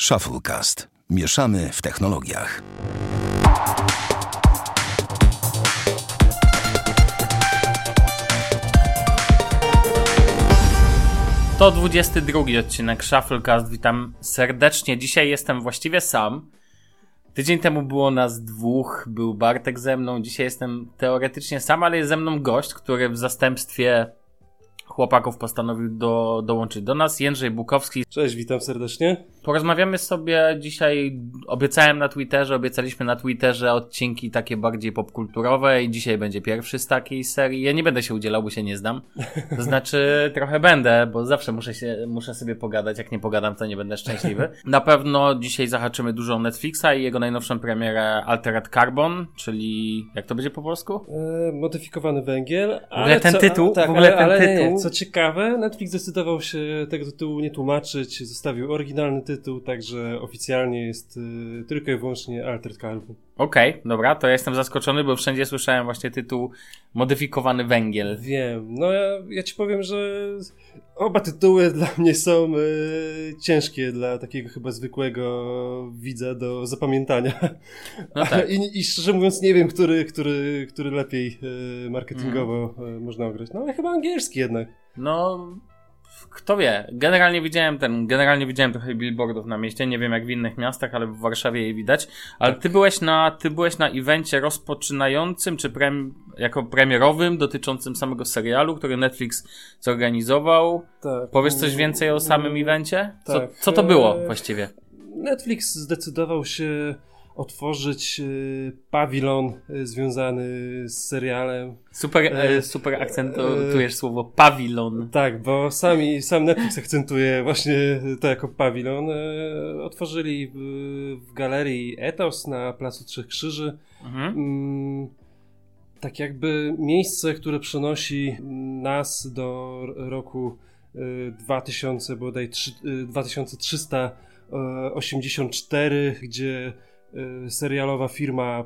Shufflecast. Mieszamy w technologiach. To 22 odcinek Shufflecast. Witam serdecznie. Dzisiaj jestem właściwie sam. Tydzień temu było nas dwóch, był Bartek ze mną. Dzisiaj jestem teoretycznie sam, ale jest ze mną gość, który w zastępstwie chłopaków postanowił do, dołączyć do nas. Jędrzej Bukowski. Cześć, witam serdecznie. Porozmawiamy sobie dzisiaj, obiecałem na Twitterze, obiecaliśmy na Twitterze odcinki takie bardziej popkulturowe i dzisiaj będzie pierwszy z takiej serii. Ja nie będę się udzielał, bo się nie znam. To znaczy trochę będę, bo zawsze muszę się, muszę sobie pogadać. Jak nie pogadam, to nie będę szczęśliwy. Na pewno dzisiaj zahaczymy dużo o Netflixa i jego najnowszą premierę Altered Carbon, czyli jak to będzie po polsku? E, modyfikowany węgiel. W ogóle ten tytuł, tak, w ogóle ten ale, tytuł. Nie, co ciekawe, Netflix zdecydował się tego tytułu nie tłumaczyć, zostawił oryginalny tytuł, także oficjalnie jest y, tylko i wyłącznie Altered Carbon. Okej, okay, dobra, to ja jestem zaskoczony, bo wszędzie słyszałem właśnie tytuł Modyfikowany węgiel. Wiem, no ja, ja ci powiem, że oba tytuły dla mnie są y, ciężkie dla takiego chyba zwykłego widza do zapamiętania. No tak. I, I szczerze mówiąc nie wiem, który, który, który lepiej y, marketingowo mm. można ograć. No ale chyba angielski jednak. No kto wie, generalnie widziałem ten, generalnie widziałem trochę billboardów na mieście, nie wiem jak w innych miastach, ale w Warszawie je widać, ale ty byłeś na, ty byłeś na evencie rozpoczynającym, czy prem, jako premierowym, dotyczącym samego serialu, który Netflix zorganizował. Tak. Powiesz coś więcej o samym evencie? Co, tak. co to było e, właściwie? Netflix zdecydował się otworzyć y, pawilon y, związany z serialem. Super, e, e super akcentujesz e, słowo pawilon. Tak, bo sami, sam Netflix akcentuje właśnie to jako pawilon. Otworzyli w, galerii Etos na Placu Trzech Krzyży. Mhm. Mm, tak jakby miejsce, które przenosi nas do roku 2000, y, bodaj 3, 2384, y, gdzie serialowa firma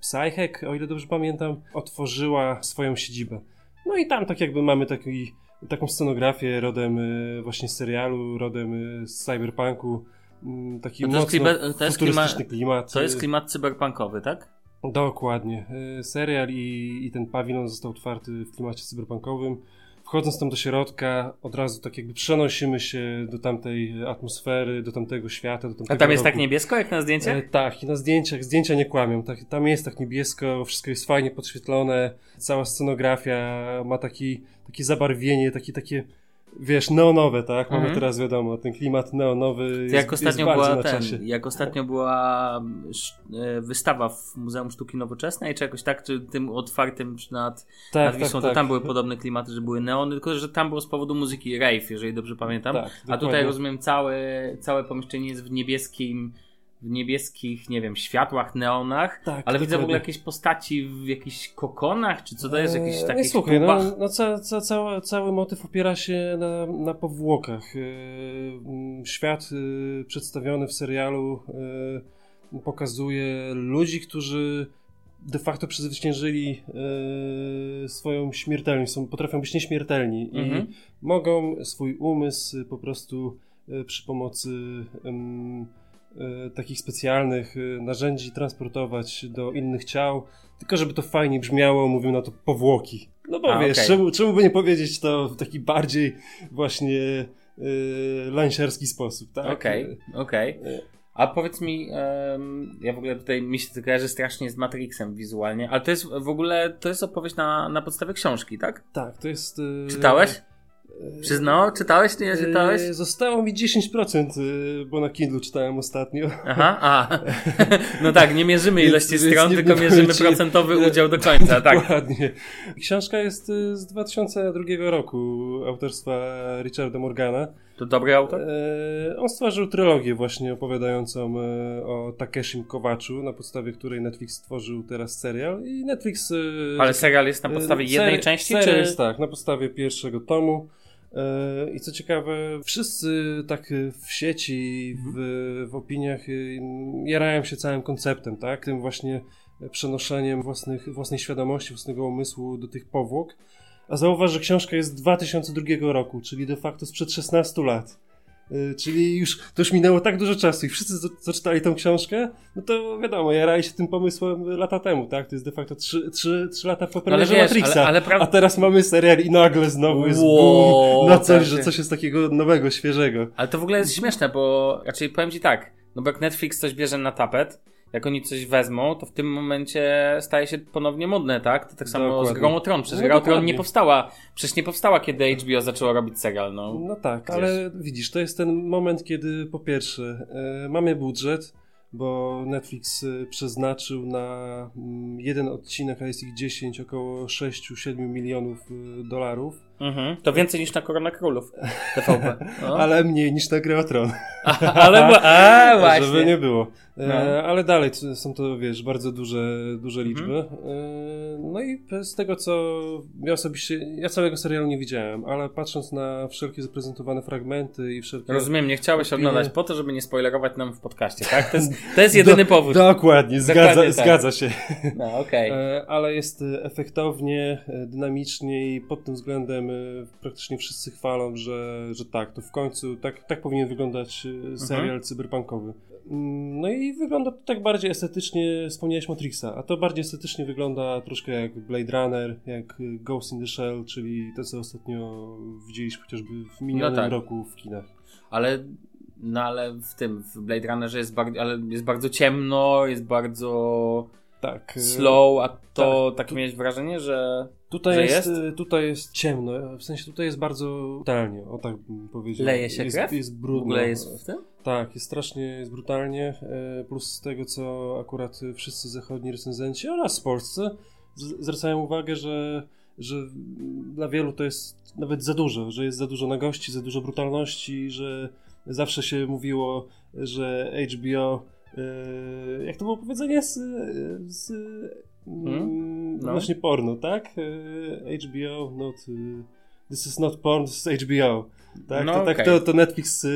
Psychek, o ile dobrze pamiętam, otworzyła swoją siedzibę. No i tam tak jakby mamy taki, taką scenografię rodem y, właśnie z serialu, rodem y, z cyberpunku. Mm, taki no to mocno jest to jest futurystyczny klimat. To jest klimat cyberpunkowy, tak? Dokładnie. Serial i, i ten pawilon został otwarty w klimacie cyberpunkowym wchodząc tam do środka, od razu tak jakby przenosimy się do tamtej atmosfery, do tamtego świata, do tamtego A tam jest roku. tak niebiesko jak na zdjęciach? E, tak, i na zdjęciach, zdjęcia nie kłamią, tak, tam jest tak niebiesko, wszystko jest fajnie podświetlone, cała scenografia ma taki, takie zabarwienie, takie, takie wiesz, neonowe, tak? Mamy mhm. teraz wiadomo, ten klimat neonowy jest, jak ostatnio jest była ten, Jak ostatnio była e, wystawa w Muzeum Sztuki Nowoczesnej, czy jakoś tak, czy tym otwartym nad, tak, nad Wisłą, tak, to tak. tam były podobne klimaty, że były neony, tylko że tam było z powodu muzyki rave, jeżeli dobrze pamiętam. Tak, A tutaj rozumiem, całe, całe pomieszczenie jest w niebieskim w niebieskich, nie wiem, światłach, neonach, tak, ale widzę w ogóle jakieś postaci w jakichś kokonach, czy co to jest, jakieś takie Nie, słuchaj, no, no ca, ca, cały, cały motyw opiera się na, na powłokach. E, świat e, przedstawiony w serialu e, pokazuje ludzi, którzy de facto przezwyciężyli swoją śmiertelność, są, potrafią być nieśmiertelni mhm. i mogą swój umysł po prostu przy pomocy takich specjalnych e, narzędzi transportować do innych ciał, tylko żeby to fajnie brzmiało, mówią na to powłoki. No bo A, wiesz, okay. czemu, czemu by nie powiedzieć to w taki bardziej właśnie yy, sposób, tak? Okej, okay, okej. Okay. A powiedz mi, um, ja w ogóle tutaj mi się to kojarzy strasznie z Matrixem wizualnie, ale to jest w ogóle, to jest opowieść na, na podstawie książki, tak? Tak, to jest... Yy, Czytałeś? Przyznał? Czytałeś, nie czytałeś? Yy, zostało mi 10%, yy, bo na Kindle czytałem ostatnio. Aha, a. No tak, nie mierzymy ilości więc, stron, więc tylko mierzymy procentowy udział do końca, tak. Dokładnie. Książka jest yy, z 2002 roku autorstwa Richarda Morgana. To dobry autor? On stworzył trylogię właśnie opowiadającą o Takeshim Kowaczu, na podstawie której Netflix stworzył teraz serial i Netflix... Ale serial jest na podstawie jednej ser, części, serial czy... jest tak, na podstawie pierwszego tomu. E, I co ciekawe, wszyscy tak w sieci, w, w opiniach y, jarają się całym konceptem, tak? Tym właśnie przenoszeniem własnych, własnej świadomości, własnego umysłu do tych powłok. A zauważ, że książka jest z 2002 roku, czyli de facto sprzed 16 lat. Y, czyli już to już minęło tak dużo czasu i wszyscy, co, czytali tą książkę, no to wiadomo, jarali się tym pomysłem lata temu, tak? To jest de facto 3, 3, 3 lata po no premierze wiesz, Matrixa. Ale, ale a teraz mamy serial i nagle znowu jest wow, na coś, że coś jest takiego nowego, świeżego. Ale to w ogóle jest śmieszne, bo raczej powiem ci tak, no bo jak Netflix coś bierze na tapet, jak oni coś wezmą, to w tym momencie staje się ponownie modne, tak? To tak samo dokładnie. z Grą o Tron. Przecież no, Gra o Tron nie powstała, przecież nie powstała, kiedy HBO zaczęło robić serial, no. No tak, ale widzisz, to jest ten moment, kiedy po pierwsze yy, mamy budżet, bo Netflix y, przeznaczył na mm, jeden odcinek, a jest ich 10, około 6-7 milionów y, dolarów. Mhm. To więcej niż na Korona Królów TVP. No. ale mniej niż na Grę o Tron. ale a, właśnie. Żeby nie było. E, no. ale dalej są to, wiesz, bardzo duże, duże mhm. liczby. E, no i z tego, co ja osobiście, ja całego serialu nie widziałem, ale patrząc na wszelkie zaprezentowane fragmenty i wszelkie... Rozumiem, nie chciałeś opinie... oglądać po to, żeby nie spoilerować nam w podcaście, tak? To jest, to jest jedyny Do, powód. Dokładnie, zgadza, dokładnie tak. zgadza się. No, okej. Okay. Ale jest efektownie, dynamicznie i pod tym względem praktycznie wszyscy chwalą, że, że tak, to w końcu tak, tak powinien wyglądać e, serial mhm. cyberpunkowy. No i wygląda to tak bardziej estetycznie, wspomniałeś Matrixa, a to bardziej estetycznie wygląda troszkę jak Blade Runner, jak Ghost in the Shell, czyli to, co ostatnio widzieliśmy chociażby w minionym no tak. roku w kinach. Ale no ale w tym, w Blade Runnerze jest, bardzo, ale jest bardzo ciemno, jest bardzo tak. slow, a to tak, tak miałeś wrażenie, że Tutaj że jest, jest, Tutaj jest ciemno, w sensie tutaj jest bardzo brutalnie, o tak bym powiedział. Leje się jest, krew? Jest brudno. W ogóle jest w tym? Tak, jest strasznie jest brutalnie, e, plus z tego, co akurat wszyscy zachodni recenzenci oraz polscy zwracają uwagę, że, że dla wielu to jest nawet za dużo, że jest za dużo nagości, za dużo brutalności, że zawsze się mówiło, że HBO jak to było powiedzenie z, z Hmm? No. Właśnie porno, tak? E, HBO, not... This is not porn, this is HBO. Tak, no, to, okay. tak to, to Netflix. Yy,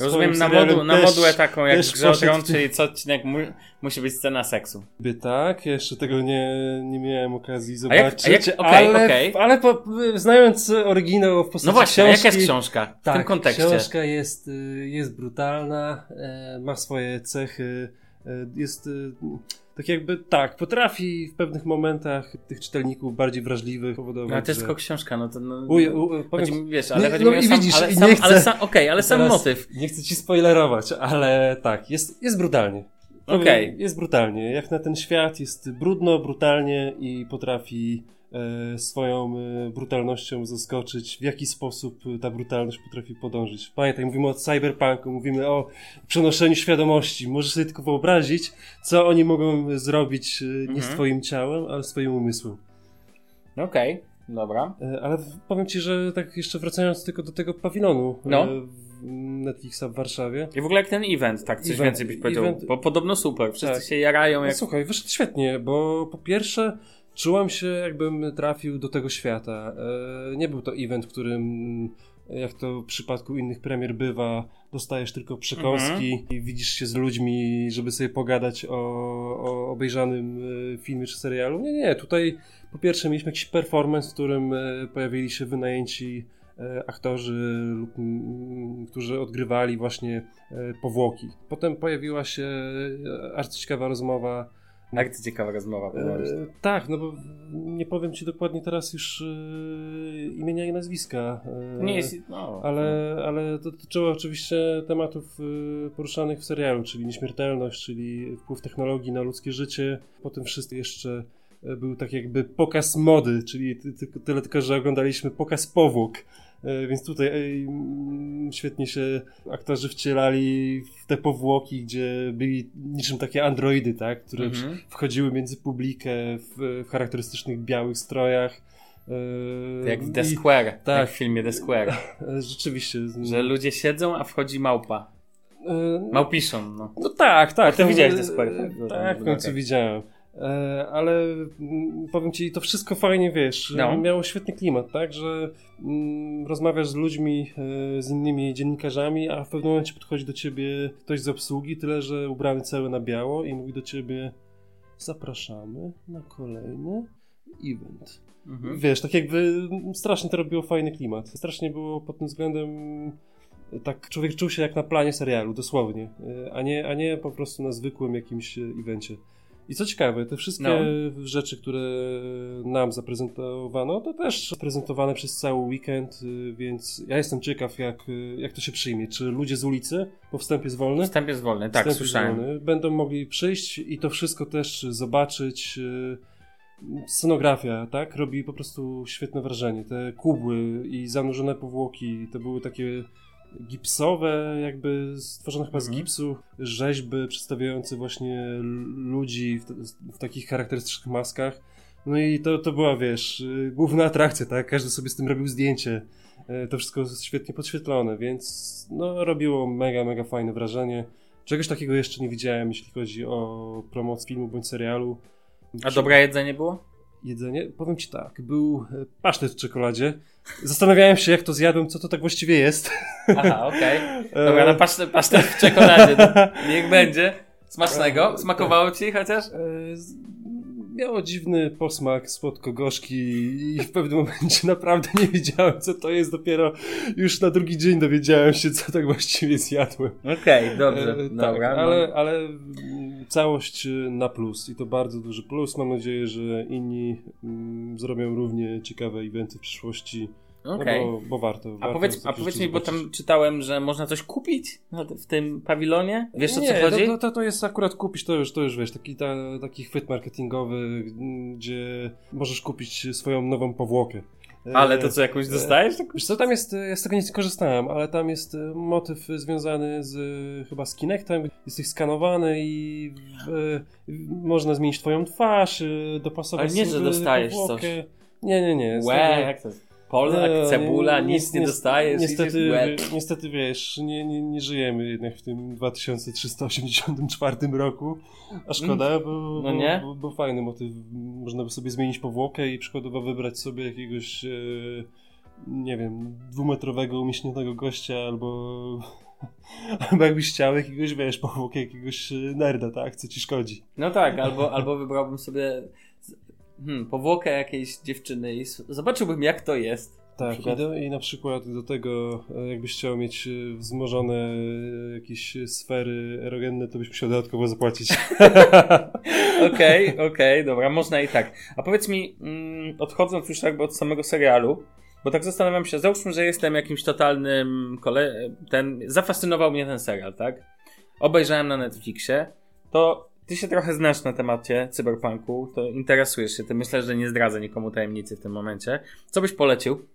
Rozumiem na, modu, na modułę taką jak Grze czyli co odcinek mu, musi być scena seksu. By tak, jeszcze tego nie, nie miałem okazji zobaczyć. A jak, a jak, okay, ale okay. ale po, znając oryginał w postaci No właśnie, książki, jaka jest książka w tak, tym kontekście? książka jest, y, jest brutalna, e, ma swoje cechy, e, jest tak jakby tak, potrafi w pewnych momentach tych czytelników bardziej wrażliwych powodować. No, ale to jest że... tylko książka, no to. No, uj, uj, powiem... chodzi, wiesz, ale nie, chodzi no, mi o sam, widzisz, ale sam, nie chcę, ale sam, okay, ale sam motyw. Nie chcę ci spoilerować, ale tak, jest, jest brutalnie. Okej. Okay. Jest brutalnie. Jak na ten świat jest brudno, brutalnie i potrafi swoją e, brutalnością zaskoczyć, w jaki sposób ta brutalność potrafi podążyć. Pamiętaj, mówimy o cyberpunku, mówimy o przenoszeniu świadomości. Możesz sobie tylko wyobrazić, co oni mogą zrobić e, nie mhm. z twoim ciałem, ale swoim umysłem. Okej, okay. Dobra. Ale powiem ci, że tak jeszcze wracając tylko do tego pawilonu no. Netflixa w Warszawie. I w ogóle jak ten event, tak, coś event, więcej byś powiedział, event... bo podobno super, wszyscy tak. się jarają. Jak... No, słuchaj, wyszedł świetnie, bo po pierwsze Czułem się, jakbym trafił do tego świata. E, nie był to event, w którym, jak to w przypadku innych premier bywa, dostajesz tylko przekąski mhm. i widzisz się z ludźmi, żeby sobie pogadać o, o obejrzanym e, filmie czy serialu. Nie, nie. Tutaj po pierwsze mieliśmy jakiś performance, w którym e, pojawili się wynajęci aktorzy, którzy odgrywali właśnie powłoki. Potem pojawiła się arcyciekawa rozmowa bardzo ciekawa rozmowa. E, tak, no bo nie powiem ci dokładnie teraz już e, imienia i nazwiska. E, nie jest, no. Ale, ale dotyczyło oczywiście tematów e, poruszanych w serialu, czyli nieśmiertelność, czyli wpływ technologii na ludzkie życie. Potem wszystko jeszcze e, był tak jakby pokaz mody, czyli tyle tylko, że oglądaliśmy pokaz powłok więc tutaj mm, świetnie się aktorzy wcielali w te powłoki, gdzie byli niczym takie androidy, tak? Które mhm. wchodziły między publikę w, w charakterystycznych białych strojach. E, jak w The Square, I, tak, jak w filmie The Square. E, rzeczywiście. Że ludzie siedzą, a wchodzi małpa. Małpiszą, no. No tak, tak. A ty widziałeś The Square, tak? Tak, w końcu widziałem. E, ale mm, powiem ci, to wszystko fajnie, wiesz, no. miało świetny klimat, tak, że mm, rozmawiasz z ludźmi, e, z innymi dziennikarzami, a w pewnym momencie podchodzi do ciebie ktoś z obsługi, tyle że ubrany cały na biało i mówi do ciebie zapraszamy na kolejny event. Mhm. Wiesz, tak jakby strasznie to robiło fajny klimat. Strasznie było pod tym względem tak człowiek czuł się jak na planie serialu, dosłownie, a nie, a nie po prostu na zwykłym jakimś evencie. I co ciekawe, te wszystkie no. rzeczy, które nam zaprezentowano, to też prezentowane przez cały weekend, y, więc ja jestem ciekaw, jak, y, jak to się przyjmie. Czy ludzie z ulicy, bo wstęp jest wolny? Wstęp jest wolny, tak, wstęp słyszałem. Wolny, będą mogli przyjść i to wszystko też zobaczyć. Y, scenografia, tak, robi po prostu świetne wrażenie. Te kubły i zanurzone powłoki, to były takie gipsowe, jakby stworzone chyba z mhm. gipsu, rzeźby przedstawiające właśnie ludzi w, w, takich charakterystycznych maskach. No i to, to była, wiesz, y, główna atrakcja, tak? Każdy sobie z tym robił zdjęcie. E, to wszystko świetnie podświetlone, więc no robiło mega, mega fajne wrażenie. Czegoś takiego jeszcze nie widziałem, jeśli chodzi o promocję filmu bądź serialu. A dobre jedzenie było? Jedzenie. Powiem ci tak, był e, pasztet w czekoladzie. Zastanawiałem się, jak to zjadłem, co to tak właściwie jest. Aha, okej. Okay. Dobra, na pasztet, pasztet w czekoladzie. Niech będzie. Smacznego? Smakowało ci chociaż? E, miało dziwny posmak słodko-gorzki i w pewnym momencie naprawdę nie wiedziałem, co to jest. Dopiero już na drugi dzień dowiedziałem się, co tak właściwie zjadłem. Okej, okay, dobrze. E, tak, Dobra, ale, no. ale całość na plus i to bardzo duży plus. Mam nadzieję, że inni mm, zrobią równie ciekawe eventy w przyszłości. Okay. No bo, bo, warto. A warto powiedz, a powiedz mi, bo tam czytałem, że można coś kupić w tym pawilonie? Wiesz o co chodzi? To, to, to jest akurat kupić, to już, to już wiesz, taki, ta, taki chwyt marketingowy, gdzie możesz kupić swoją nową powłokę. Ale to co, jakąś dostajesz? Wiesz co, tam jest, ja z tego nie skorzystałem, ale tam jest e, motyw związany z chyba z Kinectem, jesteś skanowany i można zmienić twoją twarz, e, dopasować Ale nie, że dostajesz coś. Nie, nie, nie. Łe, jak to jest? Polak, no, cebula, nie, nic nie, nie dostajesz. Niestety, niestety wiesz, nie, nie, nie żyjemy jednak w tym 2384 roku. A szkoda, mm. bo, no nie? Bo, bo, bo, fajny motyw. Można by sobie zmienić powłokę i przykładowo wybrać sobie jakiegoś, e, nie wiem, dwumetrowego, umieśnionego gościa albo. Albo jakbyś chciał jakiegoś, wiesz, powłokę jakiegoś e, nerda, tak? Co ci szkodzi. No tak, albo, albo wybrałbym sobie hmm, powłokę jakiejś dziewczyny i zobaczyłbym jak to jest. Tak, i, do, i, na przykład do tego, e, jakbyś chciał mieć e, wzmożone e, jakieś sfery erogenne, to byś musiał dodatkowo zapłacić. Okej, okej, okay, okay, dobra, można i tak. A powiedz mi, mm, odchodząc już jakby od samego serialu, bo tak zastanawiam się, załóżmy, że jestem jakimś totalnym kole... ten, zafascynował mnie ten serial, tak? Obejrzałem na Netflixie, to ty się trochę znasz na temacie cyberpunku, to interesujesz się tym. Myślę, że nie zdradzę nikomu tajemnicy w tym momencie. Co byś polecił?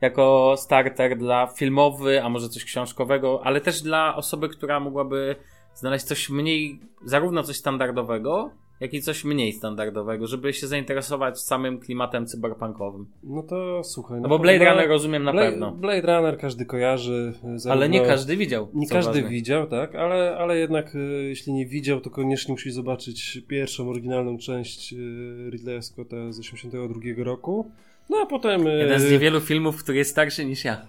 Jako starter dla filmowy, a może coś książkowego, ale też dla osoby, która mogłaby znaleźć coś mniej, zarówno coś standardowego, jak i coś mniej standardowego, żeby się zainteresować samym klimatem cyberpunkowym. No to słuchaj. No bo Blade Runner rozumiem na Blade, pewno. Blade Runner każdy kojarzy. Zarówno, ale nie każdy widział. Nie każdy ważne. widział, tak, ale, ale jednak e, jeśli nie widział, to koniecznie musi zobaczyć pierwszą oryginalną część e, Ridleya Scotta z 1982 roku. No a potem. Jeden z niewielu filmów, który jest starszy niż ja.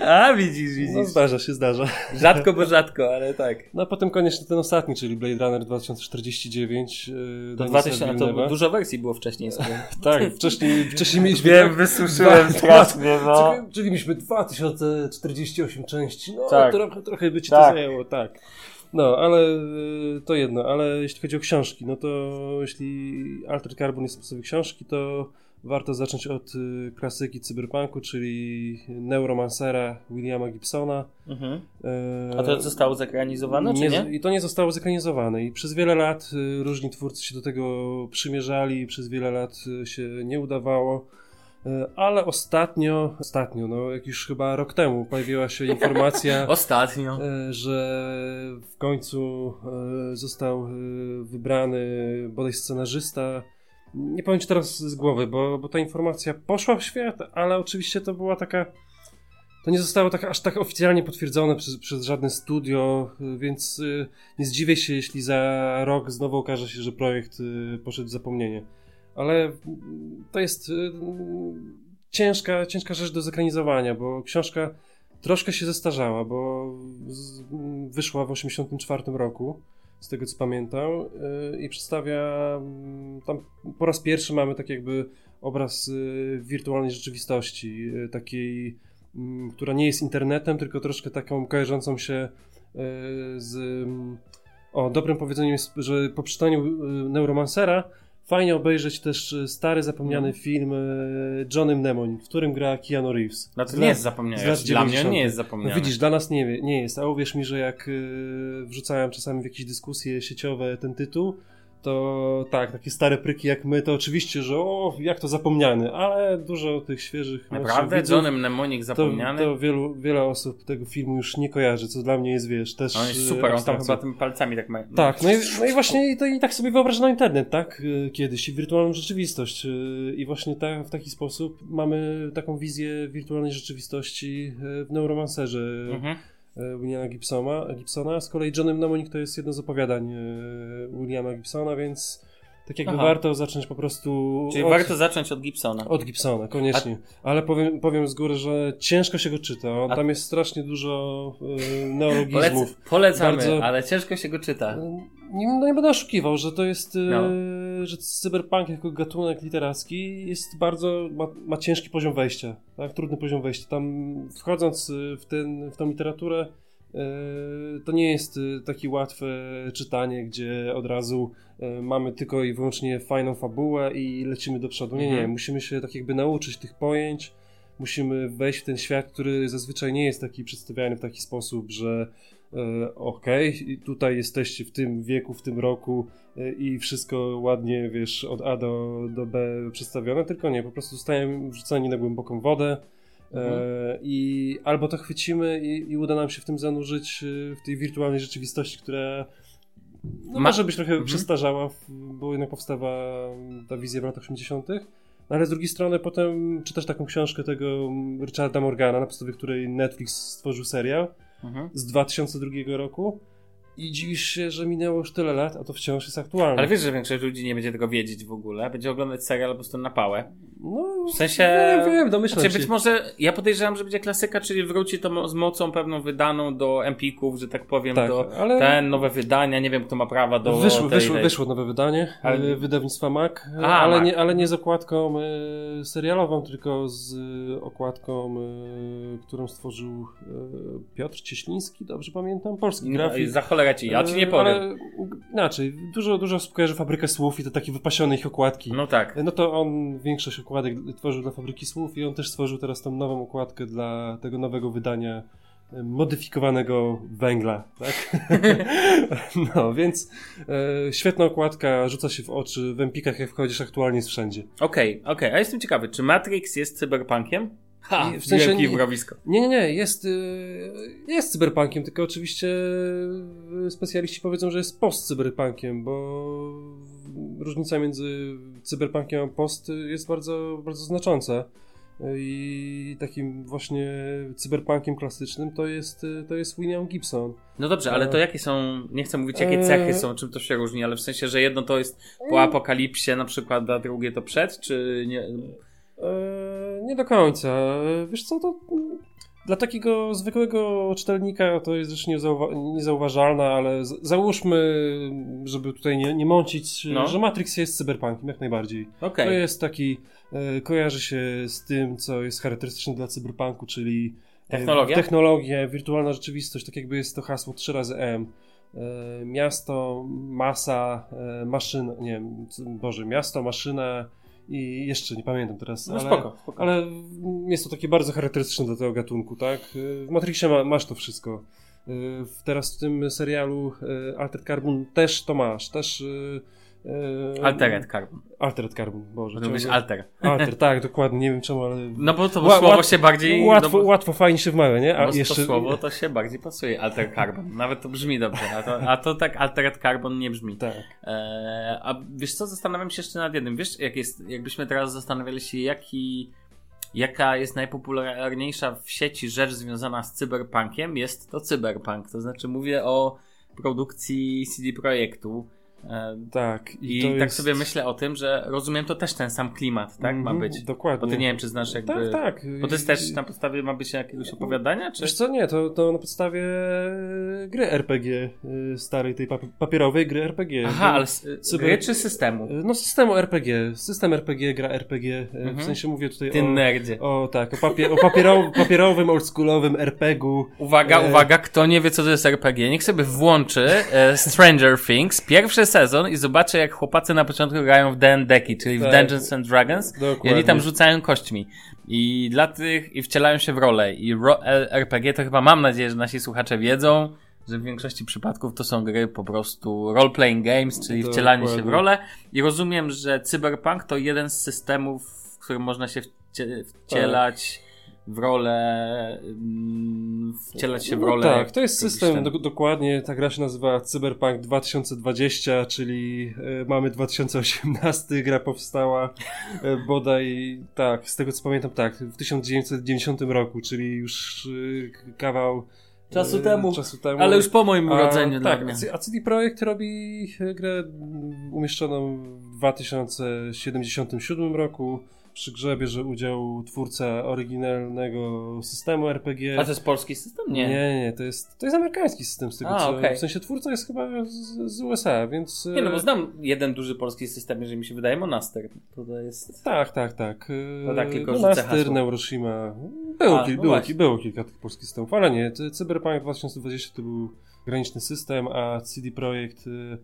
a, widzisz, widzisz. No, zdarza się, zdarza. Rzadko, bo rzadko, ale tak. No a potem koniecznie ten ostatni, czyli Blade Runner 2049. To 2000, to dużo wersji było wcześniej. tak, wcześniej, wcześniej mieliśmy. Wiem, tak, wysuszyłem strasznie, no. Czyli mieliśmy 2048 części. No, tak. trochę, trochę by ci tak. to zajęło, tak. No, ale y, to jedno, ale jeśli chodzi o książki, no to jeśli Alter Carbon jest sposoby książki, to warto zacząć od y, klasyki cyberpunku, czyli Neuromancera Williama Gibsona. Mhm. A to zostało zekranizowane, nie, czy nie? I to nie zostało zekranizowane i przez wiele lat y, różni twórcy się do tego przymierzali, przez wiele lat się nie udawało. E, ale ostatnio, ostatnio, no jak już chyba rok temu pojawiła się informacja, ostatnio, e, że w końcu e, został wybrany bodaj scenarzysta. Nie powiem ci teraz z głowy, bo, bo ta informacja poszła w świat, ale oczywiście to była taka. To nie zostało tak, aż tak oficjalnie potwierdzone przez, przez żadne studio, więc nie zdziwię się, jeśli za rok znowu okaże się, że projekt poszedł w zapomnienie ale to jest y, ciężka, ciężka rzecz do zekranizowania, bo książka troszkę się zestarzała, bo wyszła w 1984 roku, z tego co pamiętam, y, i przedstawia mm, tam po raz pierwszy mamy tak jakby obraz y, wirtualnej rzeczywistości, takiej m, która nie jest internetem, tylko troszkę taką kojarzącą się z. O, dobrym powiedzeniem jest, że po czytaniu Neuromancera fajnie obejrzeć też stary, zapomniany no. film Johnem Mnemonic, w którym gra Keanu Reeves. No to nie jest zapomniany. Dla mnie nie jest zapomniany. No widzisz, dla nas nie, nie jest, a uwierz mi, że jak wrzucałem czasami w jakieś dyskusje sieciowe ten tytuł, to tak, takie stare pryki jak my, to oczywiście, że o, jak to zapomniany, ale dużo tych świeżych Naprawdę? Widzów, Johnem Mnemonic zapomniany? To, to wielu, wiele osób tego filmu już nie kojarzy, co dla mnie jest, wiesz, też... On jest super, on tam chyba tymi palcami tak ma... Tak, no i, no i właśnie to i tak sobie wyobrażam internet, tak, y, kiedyś i wirtualną rzeczywistość y, i właśnie ta, w taki sposób mamy taką wizję wirtualnej rzeczywistości w Neuromancerze. Mhm E, Williama Gibsona, Gibsona. Z kolei Johnny Mnemonic to jest jedno z opowiadań e, Williama Gibsona, więc tak jakby Aha. warto zacząć po prostu. Czyli od, warto zacząć od Gibsona. Od Gibsona, koniecznie. A... Ale powiem, powiem z góry, że ciężko się go czyta. On, A... Tam jest strasznie dużo y, neologizmów. Polec, polecamy, bardzo... ale ciężko się go czyta. Nie, no nie będę oszukiwał, że to jest. No. Że cyberpunk jako gatunek literacki jest bardzo. ma, ma ciężki poziom wejścia. Tak? Trudny poziom wejścia. Tam wchodząc w, ten, w tą literaturę E, to nie jest e, takie łatwe czytanie, gdzie od razu mamy tylko i wyłącznie fajną fabułę i lecimy do przodu. Nie, nie, mhm. musimy się tak jakby nauczyć tych pojęć, musimy wejść w ten świat, który zazwyczaj nie jest taki przedstawiany w taki sposób, że okej, okay, tutaj jesteście w tym wieku, w tym roku i wszystko ładnie, wiesz, od A do, do B przedstawione, tylko nie, po prostu zostajemy wrzuceni na głęboką wodę, Mhm. E, I albo to chwycimy i, i, uda nam się w tym zanurzyć e, w tej wirtualnej rzeczywistości, która no, Ma... może być trochę mhm. przestarzała, bo jednak powstała ta wizja w latach 80. No, ale z drugiej strony potem czytasz taką książkę tego Richarda Morgana, na podstawie której Netflix stworzył serial mhm. z 2002 roku i dziwisz się, że minęło już tyle lat, a to wciąż jest aktualne. Ale wiesz, że większość ludzi nie będzie tego wiedzieć w ogóle, będzie oglądać serial po prostu na pałę. No, w sensie... Wiem, wiem, domyślam znaczy, być może, ja podejrzewam, że będzie klasyka, czyli wróci to z mocą pewną wydaną do Empików, że tak powiem, tak, do ale... ten, nowe wydania, nie wiem kto ma prawa do wyszło, tej, wyszło, tej... wyszło nowe wydanie ale... E, wydawnictwa Mac, a, ale, Mac. Nie, ale nie z okładką y, serialową, tylko z y, okładką, którą stworzył Piotr Cieśliński, dobrze pamiętam, polski no, grafik. za cholerę ci, ja ci nie powiem. Ale inaczej, dużo, dużo osób kojarzy Fabrykę Słów i to takie wypasione ich okładki. No tak. No to on większość okładek tworzył dla Fabryki Słów i on też stworzył teraz tą nową okładkę dla tego nowego wydania e, modyfikowanego węgla, tak? no, więc e, świetna okładka, rzuca się w oczy, w Empikach jak wchodzisz aktualnie jest wszędzie. Okej, okay, okej, okay. a jestem ciekawy, czy Matrix jest cyberpunkiem? Ha, w sensie mrowisko. Nie, nie, nie, jest, y, jest cyberpunkiem, tylko oczywiście y, specjaliści powiedzą, że jest post-cyberpunkiem, bo różnica między cyberpunkiem a post jest bardzo, bardzo znacząca. I takim właśnie cyberpunkiem klasycznym to jest, to jest William Gibson. No dobrze, ale to jakie są, nie chcę mówić jakie cechy są, czym to się różni, ale w sensie, że jedno to jest po apokalipsie na przykład, a drugie to przed, czy nie? Nie do końca. Wiesz co, to dla takiego zwykłego czytelnika to jest rzecz niezauwa- niezauważalna, ale załóżmy, żeby tutaj nie, nie mącić, no. że Matrix jest cyberpunkiem jak najbardziej. Okay. To jest taki, e, kojarzy się z tym, co jest charakterystyczne dla cyberpunku, czyli e, technologia, technologia wirtualna rzeczywistość, tak jakby jest to hasło 3 razy M. E, miasto, masa, e, maszyna, nie wiem, Boże, miasto, maszyna, i jeszcze nie pamiętam teraz, no, ale, spoko, spoko. ale jest to takie bardzo charakterystyczne dla tego gatunku, tak? W Matrixie ma, masz to wszystko. Teraz w tym serialu Altered Carbon też to masz, też Eee, Altered Carbon. Altered Carbon, Boże. Mówisz alter. Alter, tak, dokładnie, nie wiem czemu, ale... No bo to Ła, słowo się bardziej... Łatwo, no bo... łatwo, fajnie się wmawia, nie? A no jeszcze... to słowo to się bardziej pasuje, Alter Carbon. Nawet to brzmi dobrze, a to, a to tak Altered Carbon nie brzmi. Tak. Eee, a wiesz co, zastanawiam się jeszcze nad jednym. Wiesz, jak jest, jakbyśmy teraz zastanawiali się, jaki jaka jest najpopularniejsza w sieci rzecz związana z cyberpunkiem, jest to cyberpunk. To znaczy mówię o produkcji CD Projektu E, tak. I, I tak jest... sobie myślę o tym, że rozumiem to też ten sam klimat, tak? Ma mhm, być. Dokładnie. Bo ty nie wiem, czy znasz jakby... Tak, tak. Bo to jest też na podstawie ma być jakiegoś opowiadania, czy... Wiesz co, nie, to, to na podstawie gry RPG, y, starej tej papierowej gry RPG. Aha, ale cyber... gry czy systemu? No systemu RPG. System RPG, gra RPG. -hmm. W mhm. sensie mówię tutaj ty o... nerdzie. O tak, o, papier o papierow papierowym, oldschoolowym RPG-u. Uwaga, e... uwaga, kto nie wie, co to jest RPG, niech sobie włączy e, Stranger Things, pierwszy sezon i zobaczy, jak chłopacy na początku grają w D&D-ki, czyli tak. w Dungeons and Dragons Dokładnie. i oni tam rzucają kośćmi. I dla tych, i wcielają się w rolę. I ro, RPG to chyba mam nadzieję, że nasi słuchacze wiedzą, że w większości przypadków to są gry po prostu role-playing games, czyli Dokładnie. wcielanie się w rolę. I rozumiem, że Cyberpunk to jeden z systemów, w którym można się wcielać. W rolę, mm, wcielać się w no rolę. No tak, to jest system, do, dokładnie, ta gra się nazywa Cyberpunk 2020, czyli y, mamy 2018, gra powstała y, bodaj, tak, z tego co pamiętam, tak, w 1990 roku, czyli już y, kawał Czasu temu. Czasu temu. Ale już po moim urodzeniu. tak, a CD Projekt robi grę umieszczoną w 2077 roku przy grze bierze udział twórca oryginalnego systemu RPG. A to jest polski system? Nie. Nie, nie, to jest, to jest amerykański system z tego A, co. Okay. W sensie twórca jest chyba z, z, USA, więc. Nie, no bo znam jeden duży polski system, jeżeli mi się wydaje, Monaster. To, to jest. Tak, tak, tak. No tak, tylko Monaster, Neuroshima. Było, a, kil, no było, było, kilka tych polskich systemów, ale nie. Cyberpunk 2020 to był graniczny system, a CD Projekt. Y,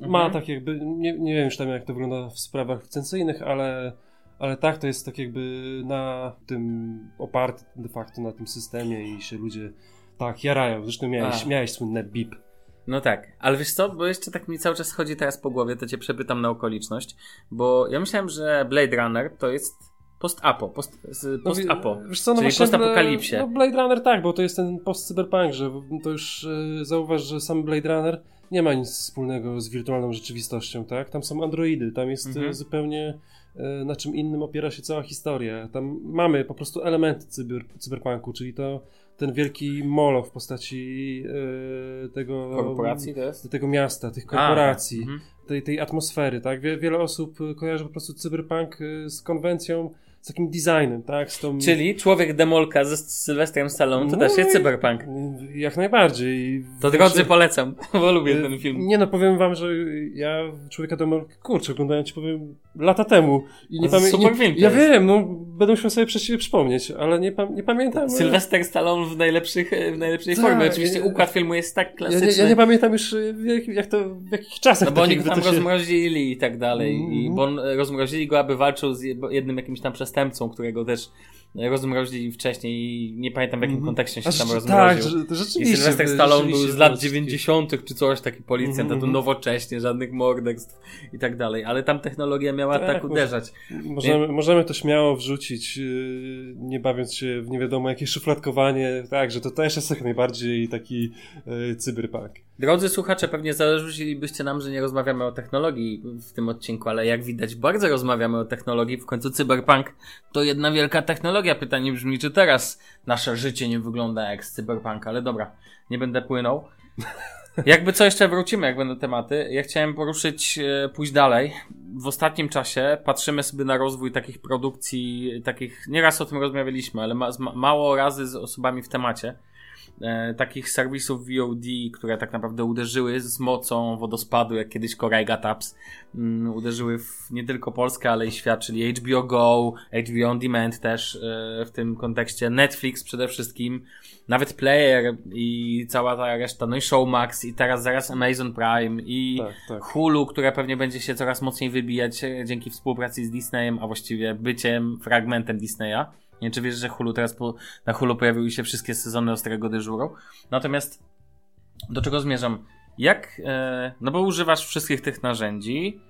ma mhm. tak jakby, nie, nie wiem już tam jak to wygląda w sprawach licencyjnych, ale ale tak, to jest tak jakby na tym oparty de facto na tym systemie i się ludzie tak jarają. Zresztą miałeś, miałeś słynne bip. No tak, ale wiesz co, bo jeszcze tak mi cały czas chodzi teraz po głowie, to cię przepytam na okoliczność, bo ja myślałem, że Blade Runner to jest post-apo, post, post-apo, no, wiesz co, no czyli post-apokalipsie. No Blade Runner tak, bo to jest ten post-cyberpunk, że to już yy, zauważ, że sam Blade Runner nie ma nic wspólnego z wirtualną rzeczywistością, tak? Tam są androidy, tam jest mhm. zupełnie E, na czym innym opiera się cała historia. Tam mamy po prostu elementy cyber, cyberpunku, czyli to ten wielki molo w postaci e, tego korporacji to jest? tego miasta, tych korporacji, A, mhm. tej, tej atmosfery, tak? Wie, wiele osób kojarzy po prostu cyberpunk e, z konwencją z takim designem, tak? Z tą... Czyli człowiek demolka ze Sylwestrem Stallone to no też jest cyberpunk. Jak najbardziej. To drodzy polecam, bo lubię ten film. Nie no, powiem wam, że ja człowieka demolka, kurczę, oglądałem ci powiem lata temu i nie pamiętam. Super film Ja wiem, no będę musiał sobie przypomnieć, ale nie, nie pamiętam. Sylwester Stallone w, najlepszych, w najlepszej tak, formie. Oczywiście układ filmu jest tak klasyczny. Ja, ja, ja nie pamiętam już jak, jak to, w jakich czasach. No bo oni go tam się... rozmrozili i tak dalej. Mm. I, bo on, rozmrozili go, aby walczył z jednym jakimś tam przestępcą, którego też rozmrozili wcześniej i nie pamiętam w jakim mm. kontekście się tam rozmroził. Tak, rzeczywiście. I Sylwester Stallone był z lat 90. czy coś, taki policjant, mm -hmm. to nowocześnie, żadnych morderstw i tak dalej, ale tam technologia miała tak, tak uderzać. Możemy, możemy to śmiało wrzucić, yy, nie bawiąc się w nie wiadomo jakie szufladkowanie, tak, że to też jest jak najbardziej taki yy, cyberpunk. Drodzy słuchacze, pewnie zarzucilibyście nam, że nie rozmawiamy o technologii w tym odcinku, ale jak widać, bardzo rozmawiamy o technologii. W końcu cyberpunk to jedna wielka technologia. Pytanie brzmi, czy teraz nasze życie nie wygląda jak z cyberpunk, ale dobra, nie będę płynął. Jakby co jeszcze wrócimy, jak będą tematy. Ja chciałem poruszyć, e, pójść dalej. W ostatnim czasie patrzymy sobie na rozwój takich produkcji, takich, nieraz o tym rozmawialiśmy, ale ma, mało razy z osobami w temacie e, takich serwisów VOD, które tak naprawdę uderzyły z mocą wodospadu, jak kiedyś Korega Taps, mm, uderzyły w nie tylko Polskę, ale i świat, czyli HBO Go, HBO On Demand też e, w tym kontekście, Netflix przede wszystkim, nawet Player i cała ta reszta, no i Showmax i teraz zaraz Amazon Prime i tak, tak. Hulu, które pewnie będzie się coraz mocniej wybijać e, dzięki współpracy z Disneyem, a właściwie byciem fragmentem Disneya. Nie wiem, czy wiesz, że Hulu teraz po, na Hulu pojawiły się wszystkie sezony Ostrego Dyżuru. Natomiast do czego zmierzam? Jak, e, no bo używasz wszystkich tych narzędzi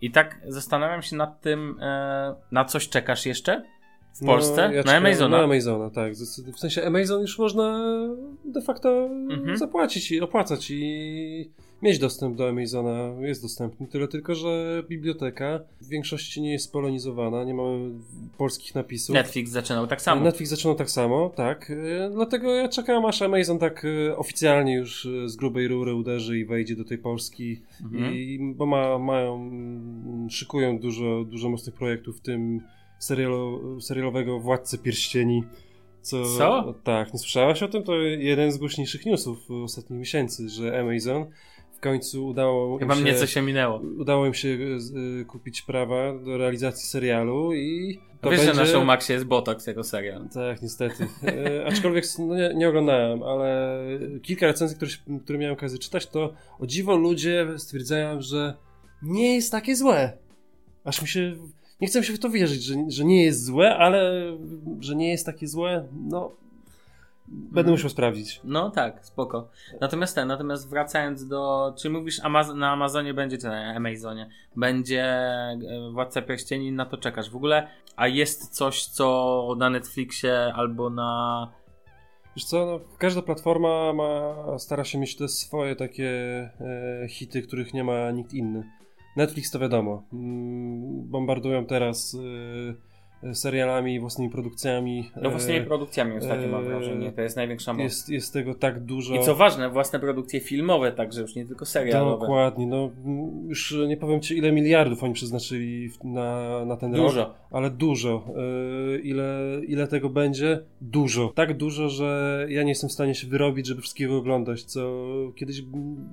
i tak zastanawiam się nad tym, e, na coś czekasz jeszcze? W Polsce? No, ja na Amazona? Na Amazona, tak. W sensie Amazon już można de facto mhm. zapłacić i opłacać i mieć dostęp do Amazona. Jest dostępny, tyle tylko, że biblioteka w większości nie jest polonizowana, nie mamy polskich napisów. Netflix zaczynał tak samo. Netflix zaczynał tak samo, tak. E, dlatego ja czekam, aż Amazon tak e, oficjalnie już e, z grubej rury uderzy i wejdzie do tej Polski. Mhm. I, bo ma, mają, szykują dużo, dużo mocnych projektów, w tym serialu, serialowego Władcy Pierścieni. Co? Co? Tak, nie słyszałaś o tym? To jeden z głośniejszych newsów ostatnich miesięcy, że Amazon w końcu udało Chyba im się, mnie coś się minęło. Udało im się y, kupić prawa do realizacji serialu i to Wiesz, będzie... że na Showmaxie jest Botox jako serial. Tak, niestety. E, aczkolwiek no nie, nie, oglądałem, ale kilka recenzji, które, które miałem okazję czytać, to o dziwo ludzie stwierdzają, że nie jest takie złe. Aż mi się nie chcę się w to wierzyć, że, że nie jest złe, ale że nie jest takie złe, no Będę mhm. musiał sprawdzić. No tak, spoko. Natomiast ten, natomiast wracając do. Czy mówisz Amaz na Amazonie będzie, czy na Amazonie, będzie e, Władca Pierścieni, na to czekasz. W ogóle, a jest coś, co na Netflixie albo na. Wiesz co, no, każda platforma ma, stara się mieć te swoje takie e, hity, których nie ma nikt inny. Netflix to wiadomo. Mm, bombardują teraz e, serialami, własnymi produkcjami. No własnymi e, produkcjami ostatnio mam wrażenie, to jest największa moc. Jest, jest tego tak dużo. I co ważne, własne produkcje filmowe także, już nie tylko serialowe. Dokładnie, no już nie powiem Ci ile miliardów oni przeznaczyli na, na ten dużo. rok. Ale dużo. E, ile, ile tego będzie? Dużo. Tak dużo, że ja nie jestem w stanie się wyrobić, żeby wszystkiego oglądać, co kiedyś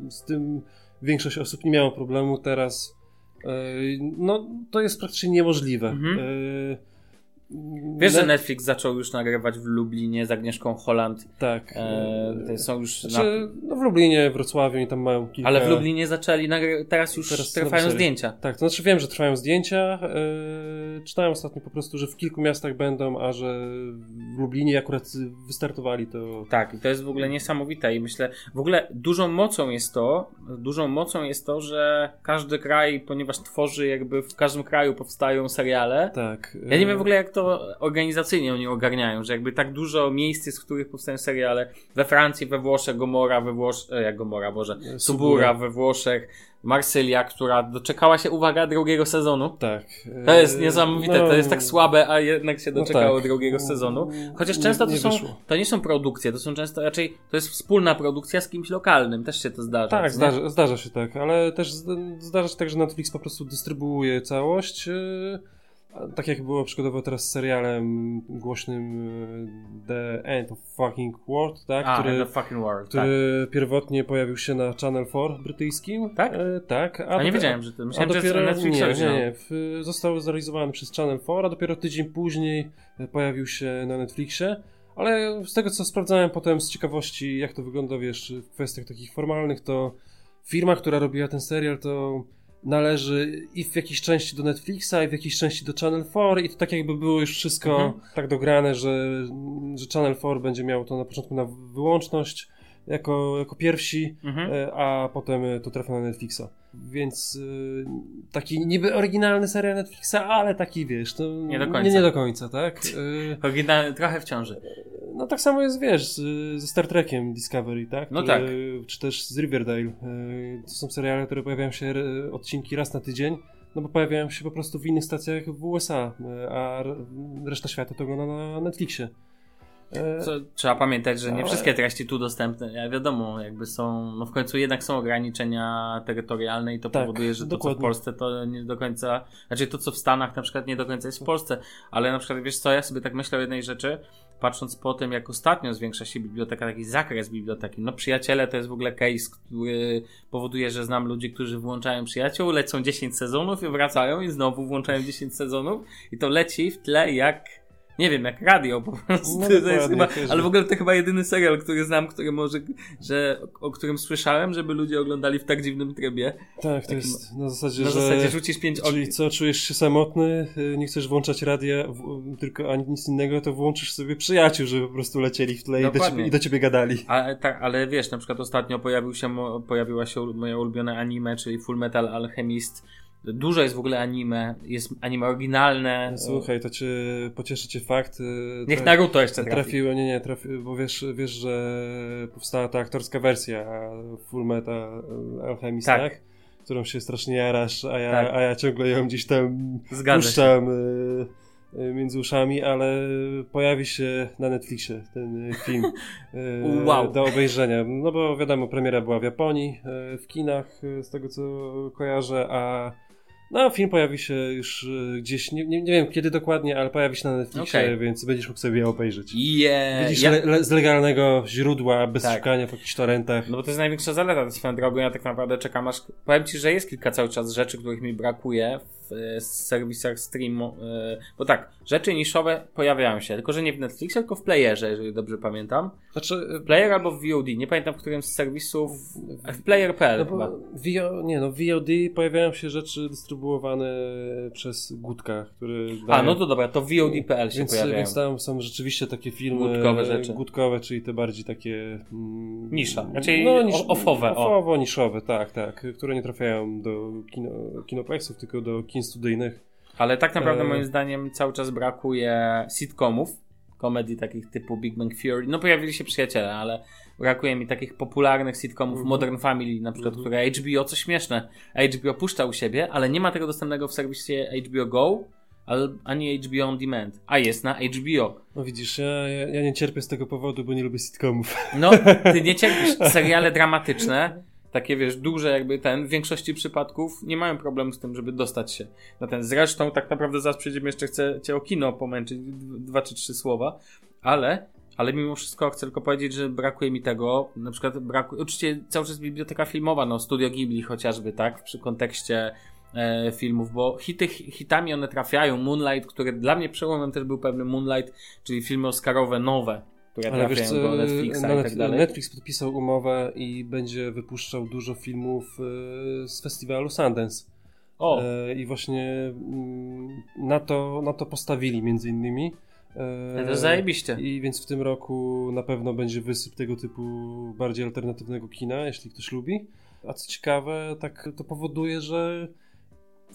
z tym większość osób nie miało problemu, teraz e, no to jest praktycznie niemożliwe. Mhm. E, Wiesz, że Netflix zaczął już nagrywać w Lublinie z Agnieszką Holland. Tak. E, są już. Znaczy, na... no w Lublinie, Wrocławiu i tam mają kilka. Ale w Lublinie zaczęli nagry... teraz już teraz trwają zdjęcia. Tak, to znaczy wiem, że trwają zdjęcia. E, czytałem ostatnio po prostu, że w kilku miastach będą, a że w Lublinie akurat wystartowali to. Tak, i to jest w ogóle niesamowite i myślę, w ogóle dużą mocą jest to, dużą mocą jest to, że każdy kraj, ponieważ tworzy jakby w każdym kraju powstają seriale. Tak. Ja nie wiem w ogóle jak to organizacyjnie oni ogarniają, że jakby tak dużo miejsc jest, w których powstają seriale. We Francji, we Włoszech, Gomora, we Włoszech, jak Gomora, Boże, Subura we Włoszech, Marsylia, która doczekała się, uwaga, drugiego sezonu. Tak. To jest niesamowite, no, to jest tak słabe, a jednak się no doczekało no tak. drugiego sezonu. Chociaż często nie, nie to, są, to nie są produkcje, to są często raczej, to jest wspólna produkcja z kimś lokalnym, też się to zdarza. Tak, zdarza, zdarza, się tak, ale też zdarza się tak, że Netflix po prostu dystrybuuje całość. Yy tak jak było przykładowo teraz z serialem głośnym e, The End of Fucking World, tak? A, który, Fucking World, który tak. pierwotnie pojawił się na Channel 4 brytyjskim. Tak? E, tak. A, a nie wiedziałem, że to myślałem, a dopiero, że Netflix nie, nie, nie. W, został zrealizowany przez Channel 4, a dopiero tydzień później pojawił się na Netflixie. Ale z tego, co sprawdzałem potem z ciekawości, jak to wygląda, wiesz, w kwestiach takich formalnych, to firma, która robiła ten serial, to należy i w jakiejś części do Netflixa, i w jakiejś części do Channel 4 i to tak jakby było już wszystko mhm. tak dograne, że, że Channel 4 będzie miał to na początku na wyłączność jako, jako pierwsi, mhm. E, a potem to trafia na Netflixa. Więc e, taki niby oryginalny serial Netflixa, ale taki wiesz, nie do końca, nie, nie do końca tak? E, oryginalny trochę w ciąży. No tak samo jest, wiesz, ze Star Trekiem Discovery, tak? No tak. Czy też z Riverdale. To są seriale, które pojawiają się odcinki raz na tydzień, no bo pojawiają się po prostu w innych stacjach w USA, a reszta świata to ogląda na Netflixie. Co, trzeba pamiętać, że nie wszystkie treści tu dostępne, ja wiadomo, jakby są, no w końcu jednak są ograniczenia terytorialne i to tak, powoduje, że to dokładnie. co w Polsce to nie do końca, znaczy to co w Stanach na przykład nie do końca jest w Polsce, ale na przykład wiesz co, ja sobie tak myślę o jednej rzeczy, patrząc po tym, jak ostatnio zwiększa się biblioteka, taki zakres biblioteki. No przyjaciele to jest w ogóle case, który powoduje, że znam ludzi, którzy włączają przyjaciół, lecą 10 sezonów i wracają i znowu włączają 10 sezonów i to leci w tle jak nie wiem, jak radio po prostu. No, to jest chyba, ale w ogóle to chyba jedyny serial, który znam, który może, że, o którym słyszałem, żeby ludzie oglądali w tak dziwnym trybie. Tak, to jest na zasadzie, na że... zasadzie rzucisz pięć Czyli co, czujesz się samotny, y, nie chcesz włączać radia, tylko ani nic innego, to włączysz sobie przyjaciół, żeby po prostu lecieli w tle i do, ciebie, i do, ciebie, gadali. Ale, tak, ale wiesz, na przykład ostatnio pojawił się, pojawiła się moja ulubiona anime, czyli Full Metal Alchemist, Dużo jest w ogóle anime, jest anime oryginalne. Słuchaj, to cię pocieszy cię fakt. Y, Niech Naruto jeszcze trafi. Trafiło, nie, nie, trafi, bo wiesz, wiesz, że powstała ta aktorska wersja Full Metal Alchemist, tak? tak? Którą się strasznie jarasz, a ja, tak. a ja ciągle ją gdzieś tam Zgadza puszczam. Się y, Y, między uszami, ale pojawi się na Netflixie ten film wow. do obejrzenia. No bo wiadomo, premiera była w Japonii, w kinach, z tego co kojarzę, a no, film pojawi się już e, gdzieś, nie, nie, nie wiem kiedy dokładnie, ale pojawi się na Netflixie, okay. więc będziesz mógł sobie je obejrzeć. Yeah. Widzisz ja... le, le, z legalnego źródła, bez tak. szukania w jakichś torrentach. No bo to jest największa zaleta swoją drogą. Ja tak naprawdę czekam aż... Powiem Ci, że jest kilka cały czas rzeczy, których mi brakuje w e, serwisach streamu. E, bo tak, rzeczy niszowe pojawiają się, tylko że nie w Netflixie, tylko w playerze, jeżeli dobrze pamiętam. Znaczy... W player albo w VOD. Nie pamiętam, w którym z serwisów... W player.pl no chyba. VO, nie no, VOD pojawiają się rzeczy dystrybuowane przez Gutka, który... Daje... A, no to dobra, to VOD.pl się więc, pojawiają. Więc tam są rzeczywiście takie filmy... Gutkowe rzeczy. Gutkowe, czyli te bardziej takie... Mm, Nisza, znaczy no, nisz, offowe. Offowo, niszowe, tak, tak, które nie trafiają do kino, kinoplexów, tylko do kin studyjnych. Ale tak naprawdę e... moim zdaniem cały czas brakuje sitcomów, komedii takich typu Big Bang Theory. No pojawili się przyjaciele, ale brakuje mi takich popularnych sitcomów mm -hmm. Modern Family na przykład, mm -hmm. które HBO, co śmieszne, HBO puszcza u siebie, ale nie ma tego dostępnego w serwisie HBO Go, ani HBO On Demand, a jest na HBO. No widzisz, ja, ja, ja nie cierpię z tego powodu, bo nie lubię sitcomów. No, ty nie cierpisz. Seriale dramatyczne, takie wiesz, duże jakby ten, w większości przypadków nie mają problemu z tym, żeby dostać się na ten. Zresztą tak naprawdę zaraz przejdziemy, jeszcze chcę cię o kino pomęczyć, dwa czy trzy słowa, ale ale mimo wszystko chcę tylko powiedzieć, że brakuje mi tego, na przykład brakuje, oczywiście cały czas biblioteka filmowa, no Studio Ghibli chociażby, tak, przy kontekście e, filmów, bo hity, hitami one trafiają, Moonlight, który dla mnie przełomem też był pewny Moonlight, czyli filmy oscarowe nowe, które Ale trafiają do Netflixa no, i tak dalej. Netflix podpisał umowę i będzie wypuszczał dużo filmów e, z festiwalu Sundance. O. E, I właśnie mm, na to, na to postawili między innymi. To jest zajebiście. I więc w tym roku na pewno będzie wysyp tego typu bardziej alternatywnego kina, jeśli ktoś lubi. A co ciekawe, tak to powoduje, że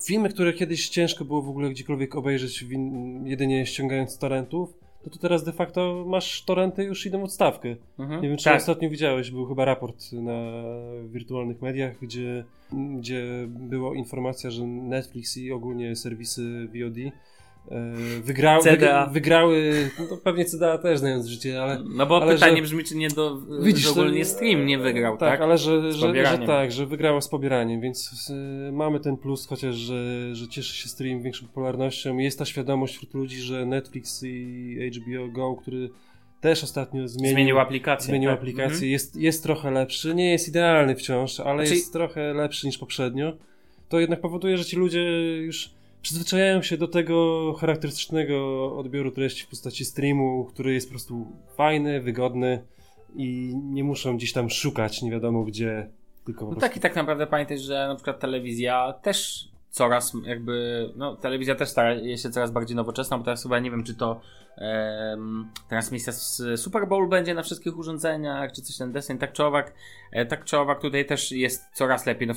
filmy, które kiedyś ciężko było w ogóle gdziekolwiek obejrzeć jedynie ściągając torrentów, to tu teraz de facto masz torrenty już idą odstawkę. Mhm, nie wiem, czy tak. ostatnio widziałeś, był chyba raport na wirtualnych mediach, gdzie, gdzie była informacja, że Netflix i ogólnie serwisy VOD E, wygrały, CDA. wygrały, no pewnie CDA też znając życie, ale... No bo ale pytanie że, brzmi, czy nie do, widzisz, że ogólnie stream nie wygrał, tak? Tak, ale że, że, że, tak, że wygrała z pobieraniem, więc y, mamy ten plus, chociaż, że, że cieszy się stream większą popularnością. Jest ta świadomość wśród ludzi, że Netflix i HBO Go, który też ostatnio zmienił, zmienił aplikację, zmienił tak. aplikację mhm. jest, jest trochę lepszy, nie jest idealny wciąż, ale znaczy... jest trochę lepszy niż poprzednio. To jednak powoduje, że ci ludzie już przyzwyczajają się do tego charakterystycznego odbioru treści w postaci streamu, który jest po prostu fajny, wygodny i nie muszą gdzieś tam szukać nie wiadomo gdzie. Tylko no tak i tak naprawdę pamiętaj, że na przykład telewizja też coraz jakby, no telewizja też staje się coraz bardziej nowoczesna, bo teraz chyba nie wiem, czy to um, transmisja z Super Bowl będzie na wszystkich urządzeniach, czy coś ten deseń, tak czy owak, e, tak czy owak tutaj też jest coraz lepiej, no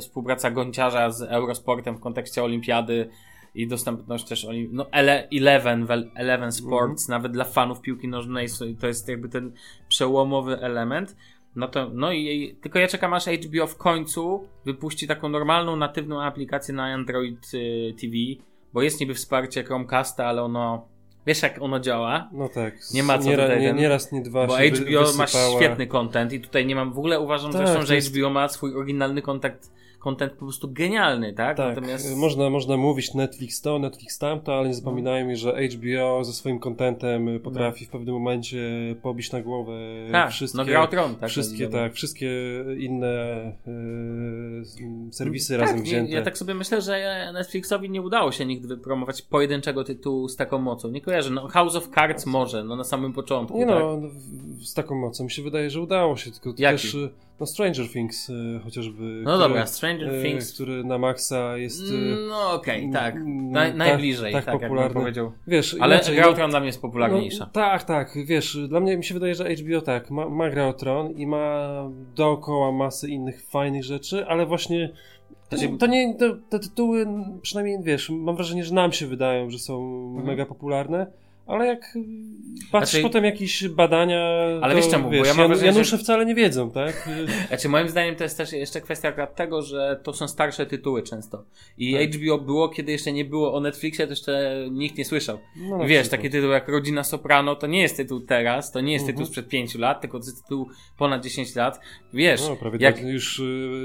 współpraca Gonciarza z Eurosportem w kontekście olimpiady i dostępność też no Eleven, Eleven Sports, mm -hmm. nawet dla fanów piłki nożnej to jest jakby ten przełomowy element no to, no i tylko ja czekam aż HBO w końcu wypuści taką normalną, natywną aplikację na Android y, TV, bo jest niby wsparcie Chromecasta, ale ono, wiesz jak ono działa? No tak. Nie ma co nie, tutaj nie, nie raz, nie dwa Bo HBO ma świetny content i tutaj nie mam, w ogóle uważam tak, zresztą, że HBO ma swój oryginalny kontakt content po prostu genialny, tak? Tak, Natomiast... można, można mówić Netflix to, Netflix tamto, ale nie zapominajmy, że HBO ze swoim contentem potrafi no. w pewnym momencie pobić na głowę tak, wszystkie, no Gra Tron, tak, wszystkie, tak, wszystkie inne e, serwisy tak, razem wzięte. Ja tak sobie myślę, że Netflixowi nie udało się nigdy wypromować pojedynczego tytułu z taką mocą. Nie kojarzę, no House of Cards może, no na samym początku. Nie tak? no, z taką mocą mi się wydaje, że udało się, tylko Jaki? też no Stranger Things y, chociażby. No który, dobra, Stranger y, Things. Który na maksa jest... Y, no okej, okay, tak. Na, najbliżej, tak, tak, tak popularny. powiedział. Wiesz, Ale inaczej, Gra o Tron dla mnie jest popularniejsza. No, tak, tak, wiesz, dla mnie mi się wydaje, że HBO tak, ma, ma Gra o Tron i ma dookoła masę innych fajnych rzeczy, ale właśnie to nie, to, te tytuły, przynajmniej wiesz, mam wrażenie, że nam się wydają, że są mhm. mega popularne, ale jak patrzysz znaczy, potem jakieś badania. Ale to, wiesz czemu? Wiesz, bo ja mam wrażenie, Janusze że... wcale nie wiedzą, tak? Znaczy, moim zdaniem to jest też jeszcze kwestia tego, że to są starsze tytuły często. I tak. HBO było, kiedy jeszcze nie było o Netflixie, to jeszcze nikt nie słyszał. No, wiesz, takie tytuły jak Rodzina Soprano to nie jest tytuł teraz, to nie jest tytuł mhm. sprzed 5 lat, tylko to jest tytuł ponad 10 lat. Wiesz, no, prawie jak, już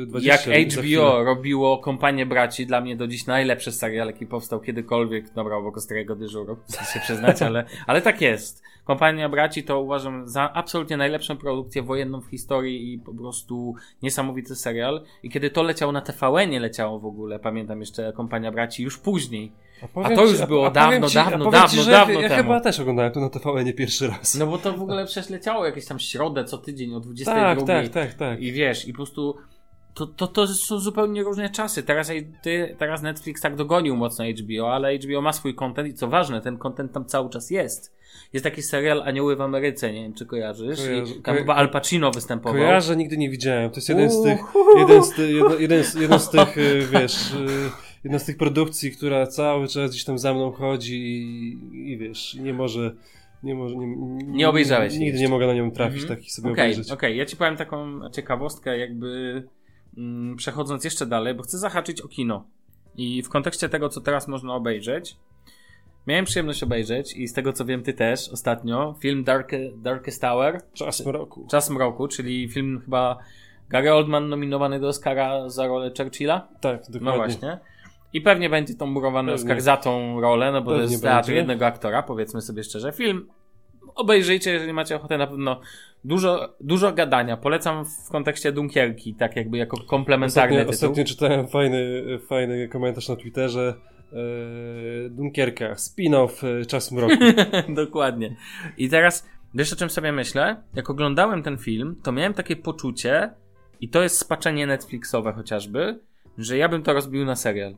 20 jak HBO robiło Kompanię Braci, dla mnie do dziś najlepszy serial, jaki powstał kiedykolwiek, dobra, obok Ostrego Dyżuru, chcę się przyznać, ale, ale tak jest. Kompania Braci to uważam za absolutnie najlepszą produkcję wojenną w historii i po prostu niesamowity serial. I kiedy to leciało na TVN, nie leciało w ogóle, pamiętam jeszcze Kompania Braci już później. A, a to już było a, dawno, ci, dawno, dawno, ci, dawno ja, ja temu. chyba też oglądałem to na TVN pierwszy raz. No bo to w ogóle przecież leciało jakieś tam środę co tydzień o 22. Tak, tak, tak, tak. I wiesz, i po prostu to, to, to są zupełnie różne czasy. Teraz, teraz Netflix tak dogonił mocno HBO, ale HBO ma swój content i co ważne, ten content tam cały czas jest. Jest taki serial Anioły w Ameryce, nie wiem czy kojarzysz. Kojarzy, I tam chyba Al Pacino występował. Kojarzę, nigdy nie widziałem. To jest jeden z tych, jeden z, ty, jedno, jeden z, jeden z tych, y, wiesz, y, jedna z tych produkcji, która cały czas gdzieś tam za mną chodzi i, i wiesz, nie może nie, może, nie, nie, nie obejrzałeś Nigdy jeszcze. nie mogę na nią trafić, mm -hmm. tak i sobie okay. Okej, okay. ja ci powiem taką ciekawostkę, jakby przechodząc jeszcze dalej, bo chcę zahaczyć o kino. I w kontekście tego, co teraz można obejrzeć, miałem przyjemność obejrzeć i z tego co wiem, ty też ostatnio, film Dark, Darkest Tower. Czas mroku. Czas mroku, czyli film chyba Gary Oldman nominowany do Oscara za rolę Churchilla. Tak, dokładnie. No właśnie. I pewnie będzie to murowany pewnie. Oscar za tą rolę, no bo pewnie to jest teatr jednego aktora, powiedzmy sobie szczerze. Film obejrzyjcie, jeżeli macie ochotę, na pewno dużo, dużo gadania. Polecam w kontekście Dunkierki, tak jakby jako komplementarny ostatnio, tytuł. Ostatnio czytałem fajny, fajny komentarz na Twitterze. Yy, Dunkierka, spin-off e, Czas Mroku. Dokładnie. I teraz, wiesz o czym sobie myślę? Jak oglądałem ten film, to miałem takie poczucie, i to jest spaczenie Netflixowe chociażby, że ja bym to rozbił na serial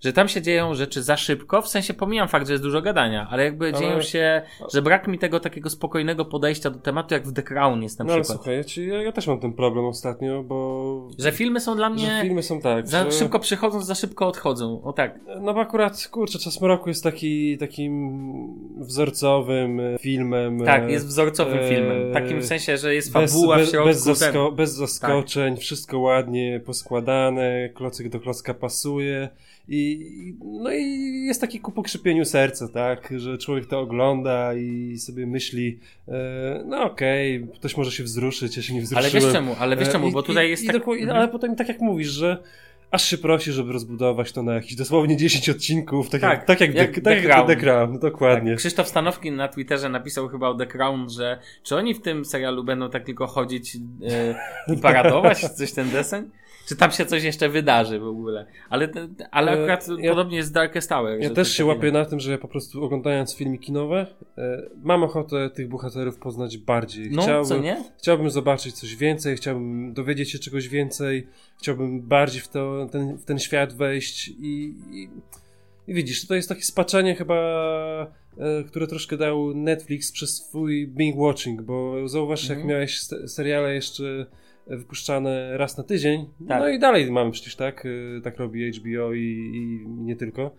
że tam się dzieją rzeczy za szybko, w sensie pomijam fakt, że jest dużo gadania, ale jakby ale... dzieją się, że brak mi tego takiego spokojnego podejścia do tematu, jak w The Crown jest na no, przykład. Ale słuchaj, ja, ja, też mam ten problem ostatnio, bo... Że filmy są dla mnie... Że filmy są tak. Za że... szybko przychodzą, za szybko odchodzą, o tak. No bo akurat, kurczę, Czas Mroku jest taki, takim wzorcowym filmem. Tak, jest wzorcowym e... filmem. Takim w sensie, że jest fabuła bez, w środku. Bez, zasko bez zaskoczeń, tak. wszystko ładnie poskładane, klocek do klocka pasuje. I, no i jest taki ku pokrzypieniu serca, tak, że człowiek to ogląda i sobie myśli, e, no okej, okay, ktoś może się wzruszyć, ja się nie wzruszyłem. Ale wiesz czemu, ale wiesz czemu, bo tutaj jest I, tak... I, mhm. Ale potem tak jak mówisz, że aż się prosi, żeby rozbudować to na jakieś dosłownie 10 odcinków, tak, tak jak, tak jak, jak, The, tak Crown. The Crown, dokładnie. Tak. Krzysztof Stanowski na Twitterze napisał chyba o The Crown, że czy oni w tym serialu będą tak tylko chodzić e, i paradować, coś ten deseń? Czy tam się coś jeszcze wydarzy w ogóle. Ale, ale e, akurat ja, podobnie jest z Darkest Tower. Ja też się łapię na tym, że ja po prostu oglądając filmy kinowe e, mam ochotę tych bohaterów poznać bardziej. No, chciałbym, co nie? Chciałbym zobaczyć coś więcej, chciałbym dowiedzieć się czegoś więcej, chciałbym bardziej w, to, ten, w ten świat wejść i, i, i widzisz, to jest takie spaczenie chyba e, które troszkę dał Netflix przez swój Bing Watching, bo zauważ, jak mhm. miałeś seriale jeszcze wypuszczane raz na tydzień. Tak. No i dalej mamy przecież tak, y, tak robi HBO i, i nie tylko.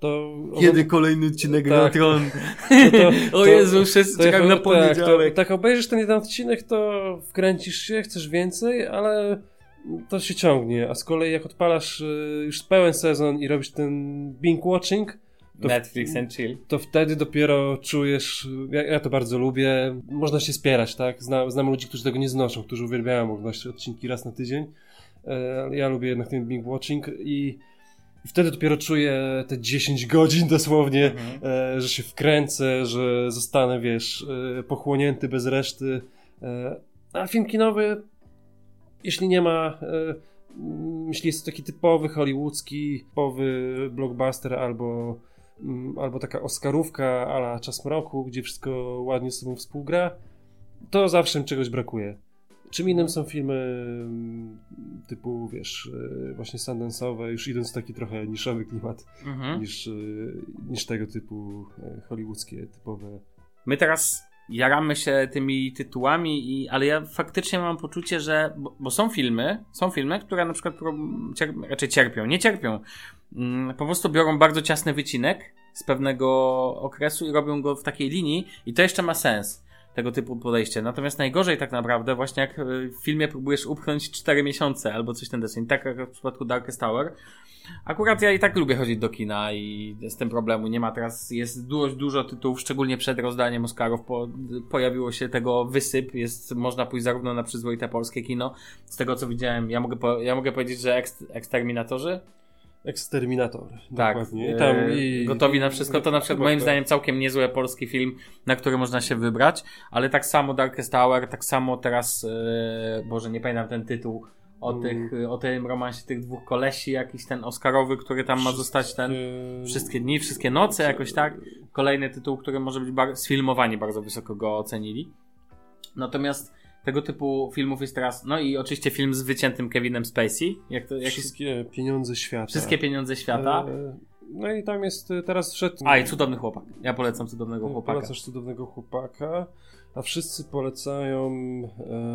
To Kiedy kolejny odcinek tak. na Tron? To, to, o Jezu, wszyscy czekam na poniedziałek. Tak, tak, obejrzysz ten jeden odcinek, to wkręcisz się, chcesz więcej, ale to się ciągnie. A z kolei jak odpalasz y, już pełen sezon i robisz ten binge watching, Netflix and chill. To wtedy dopiero czujesz, ja, ja, to bardzo lubię, można się spierać, tak? Znam, znam ludzi, którzy tego nie znoszą, którzy uwielbiają oglądać odcinki raz na tydzień. E, ja lubię jednak ten binge watching i, i wtedy dopiero czuję te 10 godzin dosłownie, mhm. e, że się wkręcę, że zostanę, wiesz, e, pochłonięty bez reszty. E, a film kinowy, jeśli nie ma e, jeśli jest to taki typowy hollywoodzki, typowy blockbuster albo albo taka Oscarówka ala Czas Mroku, gdzie wszystko ładnie z sobą współgra, to zawsze czegoś brakuje. Czym innym są filmy mm, typu, wiesz, e, właśnie Sundance'owe, już idąc w taki trochę niszowy klimat, mhm. niż, e, niż tego typu e, hollywoodzkie, typowe. My teraz jaramy się tymi tytułami, i, ale ja faktycznie mam poczucie, że. Bo, bo są filmy, są filmy, które na przykład cier, raczej cierpią, nie cierpią. Mm, po prostu biorą bardzo ciasny wycinek z pewnego okresu i robią go w takiej linii, i to jeszcze ma sens tego typu podejście. Natomiast najgorzej tak naprawdę, właśnie jak w filmie próbujesz upchnąć 4 miesiące albo coś ten deseń, tak jak w przypadku Darkest Tower. Akurat ja i tak lubię chodzić do kina i z tym problemu nie ma. Teraz, jest dużo, dużo tytułów, szczególnie przed rozdaniem Oscarów po, pojawiło się tego wysyp, jest, można pójść zarówno na przyzwoite polskie kino, z tego co widziałem, ja mogę, po, ja mogę powiedzieć, że ekst, Eksterminatorzy Eksterminator. Tak. Dokładnie. I tam, i, gotowi na wszystko. To na przykład moim zdaniem całkiem niezły polski film, na który można się wybrać, ale tak samo Darkest Tower, tak samo teraz, e, Boże, nie pamiętam ten tytuł, o, mm. tych, o tym romansie tych dwóch kolesi, jakiś ten Oscarowy, który tam ma zostać ten wszystkie dni, wszystkie noce, jakoś tak. Kolejny tytuł, który może być bar- sfilmowani, bardzo wysoko go ocenili. Natomiast tego typu filmów jest teraz, no i oczywiście film z wyciętym Kevinem Spacey. Jak to, jak Wszystkie jest... pieniądze świata. Wszystkie pieniądze świata. E, no i tam jest e, teraz wszedł... A i Cudowny Chłopak. Ja polecam Cudownego Chłopaka. Polecasz Cudownego Chłopaka. A wszyscy polecają,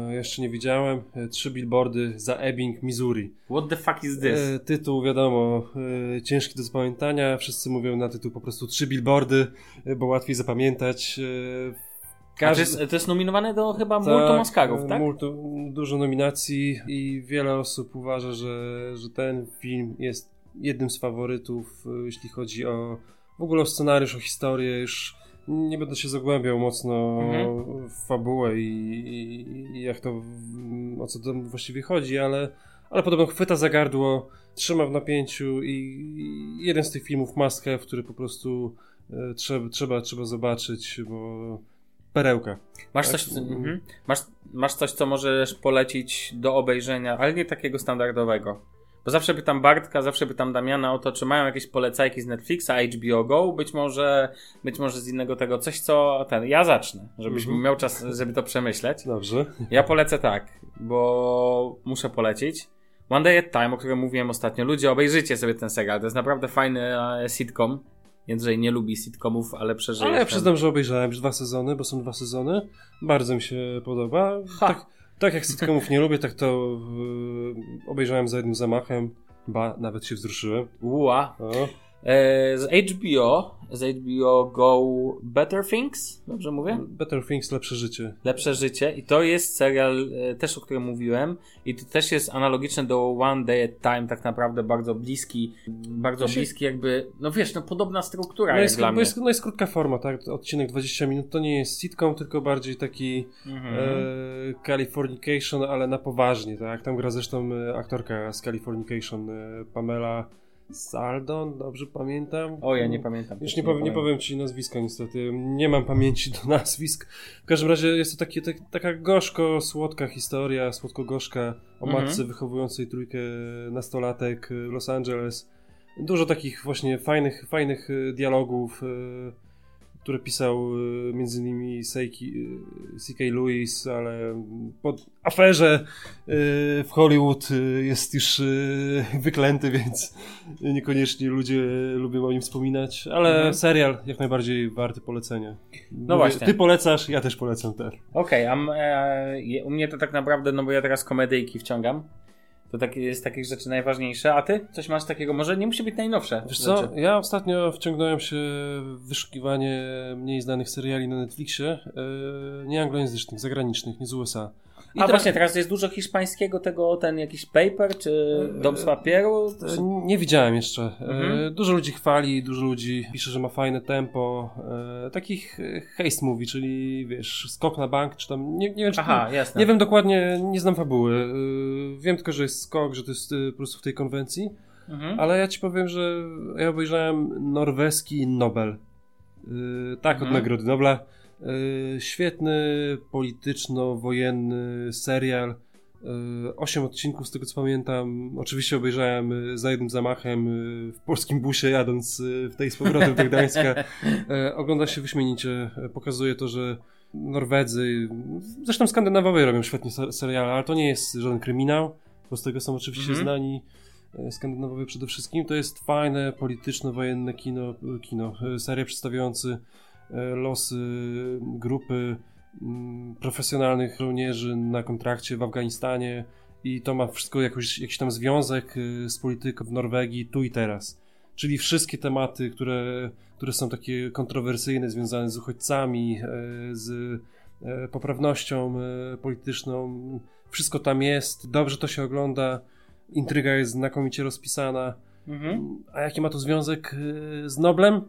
e, jeszcze nie widziałem, e, trzy billboardy za Ebbing, Missouri. What the fuck is this? E, tytuł, wiadomo, e, ciężki do zapamiętania. Wszyscy mówią na tytuł po prostu trzy billboardy, bo łatwiej zapamiętać. Każdy... To, jest, to jest nominowane do chyba tak, multum Oscarów, tak? Multu, dużo nominacji i wiele osób uważa, że, że ten film jest jednym z faworytów, e, jeśli chodzi o w ogóle o scenariusz, o historię. Już nie będę się zagłębiał mocno mhm. w fabułę i, i, i, jak to, o co tam właściwie chodzi, ale, ale podobno chwyta za gardło, trzyma w napięciu i jeden z tych filmów Have, który po prostu e, trzeba, trzeba, trzeba zobaczyć, bo perełka. Masz, tak? coś, mhm. masz, masz coś, co możesz polecić do obejrzenia, ale nie takiego standardowego. Bo zawsze pytam Bartka, zawsze pytam Damiana o to, czy mają jakieś polecajki z Netflixa, HBO Go, być może, być może z innego tego, coś co ten. Ja zacznę, żebyś mhm. miał czas, żeby to przemyśleć. Dobrze. Ja polecę tak, bo muszę polecić. One Day at Time, o którym mówiłem ostatnio. Ludzie, obejrzyjcie sobie ten serial. To jest naprawdę fajny e, sitcom. Jędrzej nie lubi sitcomów, ale przeżyje. Ale ja przyznam, że obejrzałem już dwa sezony, bo są dwa sezony. Bardzo mi się podoba. Tak, tak jak sitcomów nie lubię, tak to yy, obejrzałem za jednym zamachem. Ba, nawet się wzruszyłem. Ua. E, z HBO, z HBO Go Better Things, dobrze mówię? Better Things, Lepsze Życie. Lepsze Życie i to jest serial e, też, o którym mówiłem i to też jest analogiczny do One Day at Time, tak naprawdę bardzo bliski, bardzo bliski jakby, no wiesz, no podobna struktura no jest, dla mnie. Jest, no jest krótka forma, tak? Odcinek 20 minut to nie jest sitcom, tylko bardziej taki mhm. e, Californication, ale na poważnie, tak? Tam gra zresztą e, aktorka z Californication, e, Pamela Saldon, dobrze pamiętam? O, ja nie pamiętam. Już nie, powiem, nie powiem ci nazwiska niestety. Nie mam pamięci do nazwisk. W każdym razie jest to takie, tak, taka gorzko-słodka historia, słodko-gorzka o mhm. matce wychowującej trójkę nastolatek w Los Angeles. Dużo takich właśnie fajnych, fajnych e, dialogów. Które pisał y, między innymi C.K. Y, Lewis, ale po aferze y, w Hollywood jest już wyklęty, więc niekoniecznie ludzie lubią o nim wspominać, ale mhm. serial jak najbardziej warty polecenia. No właśnie. Ty polecasz, ja też polecam też. Okej, okay, e, u mnie to tak naprawdę, no bo ja teraz komedyjki wciągam. To tak, jest takich rzeczy najważniejsze. A ty? Coś masz takiego? Może nie musi być najnowsze. Wiesz co, ja ostatnio wciągnąłem się w wyszukiwanie mniej znanych seriali na Netflixie, yy, nie anglojęzycznych, zagranicznych, nie z USA. I A teraz... właśnie, teraz jest dużo hiszpańskiego tego, ten jakiś paper, czy dom z papieru? Czy... Nie widziałem jeszcze. Mhm. Dużo ludzi chwali, dużo ludzi pisze, że ma fajne tempo. Takich haste movie, czyli wiesz, skok na bank, czy tam, nie, nie wiem, czy Aha, jasne. nie wiem dokładnie, nie znam fabuły. Wiem tylko, że jest skok, że to jest po prostu w tej konwencji. Mhm. Ale ja ci powiem, że ja obejrzałem norweski Nobel. Tak, mhm. od Nagrody Nobla E, świetny polityczno-wojenny serial. E, osiem odcinków z tego co pamiętam. Oczywiście obejrzałem e, za jednym zamachem w polskim busie jadąc w tej z powrotem do Gdańska. Ogląda się wyśmienicie. Pokazuje to, że Norwedzy, zresztą Skandynawowie robią świetnie seriale, ale to nie jest żaden kryminał, bo z tego są oczywiście mm -hmm. znani Skandynawowie przede wszystkim. To jest fajne, polityczno-wojenne kino, kino, e, seria przedstawiający losy grupy mm, profesjonalnych żołnierzy na kontrakcie w Afganistanie i to ma wszystko jakoś, jakiś tam związek z polityką w Norwegii tu i teraz. Czyli wszystkie tematy, które, które są takie kontrowersyjne, związane z uchodźcami, z poprawnością polityczną, wszystko tam jest, dobrze to się ogląda, intryga jest znakomicie rozpisana. Mhm. A jaki ma to związek y, z Noblem?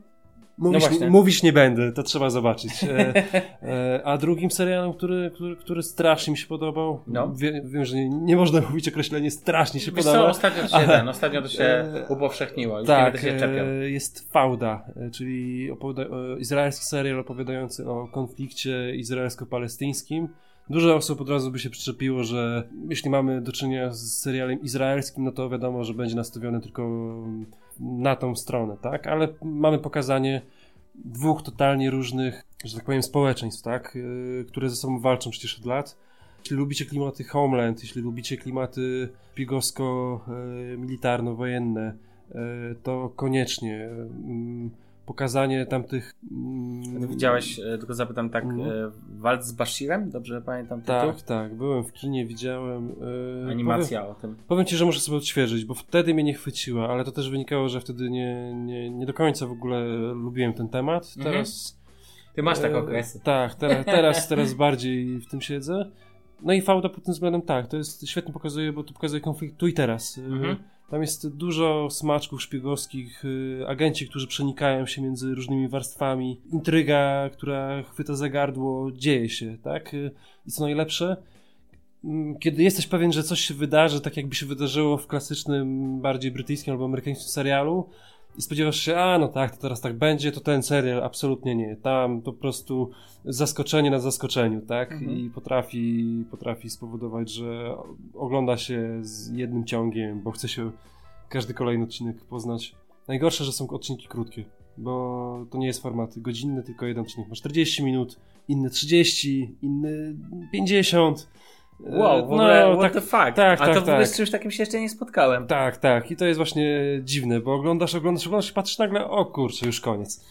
Mówić, no nie, będę, to trzeba zobaczyć. E, e, a drugim serialem, który, który, który strasznie mi się podobał, no. wie, wiem, że nie, nie, można mówić określenie strasznie się Wiesz podoba. Co, ostatnio to się, ale, ten, ostatnio to się e, upowszechniło, już tak, nie będę się e, jest Fauda, e, czyli opowiada, izraelski serial opowiadający o konflikcie izraelsko-palestyńskim Dużo osób od razu by się przyczepiło, że jeśli mamy do czynienia z serialem izraelskim, no to wiadomo, że będzie nastawiony tylko na tą stronę, tak? Ale mamy pokazanie dwóch totalnie różnych, że tak powiem, społeczeństw, tak? Yy, które ze sobą walczą przecież od lat. Jeśli lubicie klimaty Homeland, jeśli lubicie klimaty pigowsko-militarno-wojenne, yy, to koniecznie. Pokazanie tamtych... Mm, widziałeś, e, tylko zapytam tak, mm. Walc z Bashirem? Dobrze pamiętam tytuł? Tak, tak, byłem w kinie, widziałem... Yy, Animacja powiem, o tym. Powiem ci, że muszę sobie odświeżyć, bo wtedy mnie nie chwyciła, ale to też wynikało, że wtedy nie, nie, nie do końca w ogóle lubiłem ten temat. Mhm. Teraz... Ty masz tak okresy. Tak, teraz, teraz, teraz bardziej w tym siedzę. No i fałda pod tym względem tak, to jest świetnie pokazuje, bo to pokazuje konflikt tu i teraz. Mhm. Tam jest dużo smaczków szpiegowskich, y, agenci, którzy przenikają się między różnymi warstwami. Intryga, która chwyta za gardło, dzieje się, tak? Y, I co najlepsze, mm, kiedy jesteś pewien, że coś się wydarzy, tak jakby się wydarzyło w klasycznym, bardziej brytyjskim albo amerykańskim serialu, i spodziewasz się, a no tak, to teraz tak będzie, to ten serial absolutnie nie. Tam po prostu zaskoczenie na zaskoczeniu, tak? Mhm. I potrafi, potrafi spowodować, że ogląda się z jednym ciągiem, bo chce się każdy kolejny odcinek poznać. Najgorsze, że są odcinki krótkie, bo to nie jest format godzinny, tylko jeden odcinek ma 40 minut, inny 30, inny 50 Wow, w ogóle, no, what tak, the fuck? Tak, A tak, to w ogóle tak. z czymś takim się jeszcze nie spotkałem. Tak, tak. I to jest właśnie dziwne, bo oglądasz, oglądasz, oglądasz i patrzysz nagle, o kurczę, już koniec.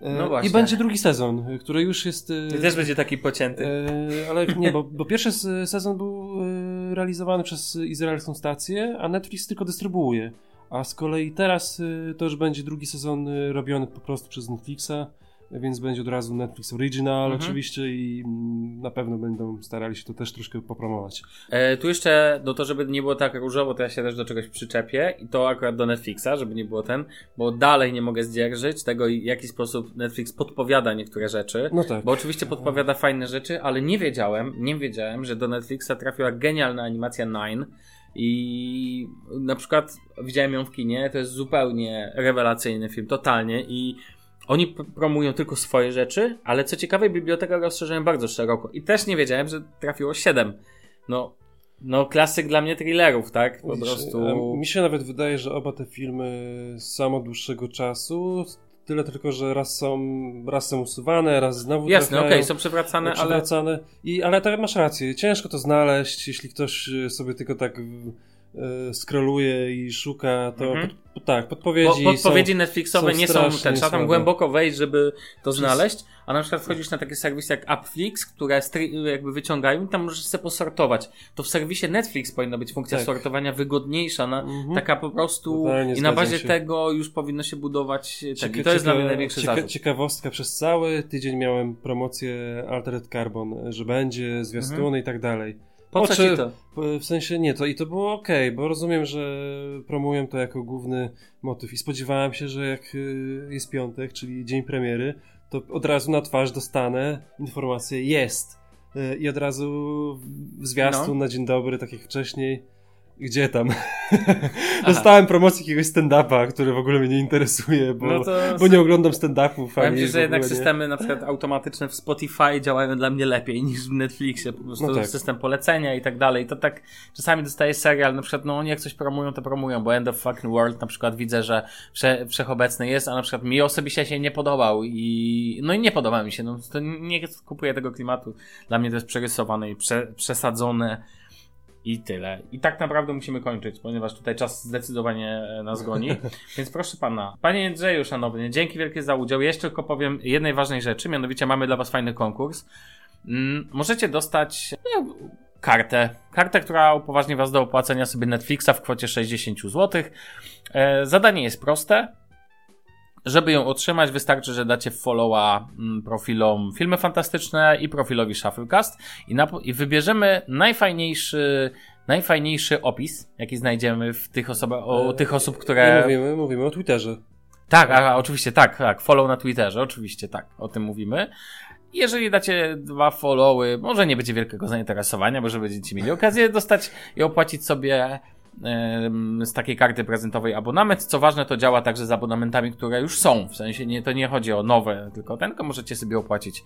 E, no właśnie. I będzie drugi sezon, który już jest... I też będzie taki pocięty. E, ale nie, bo, bo pierwszy sezon był e, realizowany przez izraelską stację, a Netflix tylko dystrybuuje. A z kolei teraz to już będzie drugi sezon robiony po prostu przez Netflixa więc będzie od razu Netflix Original mhm. oczywiście i na pewno będą starali się to też troszkę popromować. E, tu jeszcze, no to żeby nie było tak różowo, to ja się też do czegoś przyczepię i to akurat do Netflixa, żeby nie było ten, bo dalej nie mogę zdzierżyć tego, w jaki sposób Netflix podpowiada niektóre rzeczy, no tak. bo oczywiście podpowiada fajne rzeczy, ale nie wiedziałem, nie wiedziałem, że do Netflixa trafiła genialna animacja Nine, i na przykład widziałem ją w kinie, to jest zupełnie rewelacyjny film, totalnie i oni promują tylko swoje rzeczy, ale co ciekawe, bibliotekę rozszerzają bardzo szeroko. I też nie wiedziałem, że trafiło 7. No, no klasyk dla mnie thrillerów, tak? Po prostu. Mi się nawet wydaje, że oba te filmy są od dłuższego czasu. Tyle tylko, że raz są, raz są usuwane, raz znowu Jasne, okej, okay, są przewracane, przewracane, ale... I, ale tak masz rację, ciężko to znaleźć, jeśli ktoś sobie tylko tak skroluje i szuka, to mhm. pod, tak, podpowiedzi. Bo, podpowiedzi są, Netflixowe są nie są te, trzeba tam głęboko wejść, żeby to znaleźć. A na przykład wchodzisz na takie serwisy jak Appflix, które jakby wyciągają i tam możesz sobie posortować. To w serwisie Netflix powinna być funkcja tak. sortowania wygodniejsza, na, mhm. taka po prostu Totalnie i na bazie się. tego już powinno się budować. Tak, i to jest dla mnie największy cieka, zarzut. Ciekawostka, przez cały tydzień miałem promocję Altered Carbon, że będzie zwiastuny mhm. i tak dalej po co ci to? W sensie nie, to i to było ok, bo rozumiem, że promują to jako główny motyw i spodziewałem się, że jak y, jest piątek, czyli dzień premiery, to od razu na twarz dostanę informację jest y, i od razu zwiastun no. na dzień dobry, tak jak wcześniej. Gdzie tam? Dostałem promocję jakiegoś stand-upa, który w ogóle mnie nie interesuje, bo, no to... bo nie oglądam stand-upów. Powiem ci, że jednak nie. systemy na przykład automatyczne w Spotify działają dla mnie lepiej niż w Netflixie. Po prostu no tak. system polecenia i tak dalej. To tak czasami dostaję serial, na przykład no oni jak coś promują, to promują, bo End of Fucking World na przykład widzę, że wsze, wszechobecny jest, a na przykład mi osobiście się nie podobał i no i nie podoba mi się. No, to nie kupuję tego klimatu. Dla mnie to jest przerysowane i prze, przesadzone i tyle. I tak naprawdę musimy kończyć, ponieważ tutaj czas zdecydowanie e, nas goni. Więc proszę pana, panie Andrzeju, szanowny, dzięki wielkie za udział. Jeszcze tylko powiem jednej ważnej rzeczy, mianowicie mamy dla was fajny konkurs. Mm, możecie dostać no, kartę. Kartę, która upoważni was do opłacenia sobie Netflixa w kwocie 60 zł. E, zadanie jest proste. Żeby ją otrzymać, wystarczy, że dacie followa mm, profilom Filmy Fantastyczne i profilowi Shufflecast i, na, i wybierzemy najfajniejszy, najfajniejszy opis, jaki znajdziemy w tych osobach, o tych osób, które... Mówimy, mówimy o Twitterze. Tak, a, oczywiście, tak, tak, follow na Twitterze, oczywiście, tak, o tym mówimy. Jeżeli dacie dwa followy, może nie będzie wielkiego zainteresowania, może będziecie mieli okazję dostać i opłacić sobie z takiej karty prezentowej abonament. Co ważne, to działa także z abonamentami, które już są. W sensie nie, to nie chodzi o nowe, tylko ten, tylko możecie sobie opłacić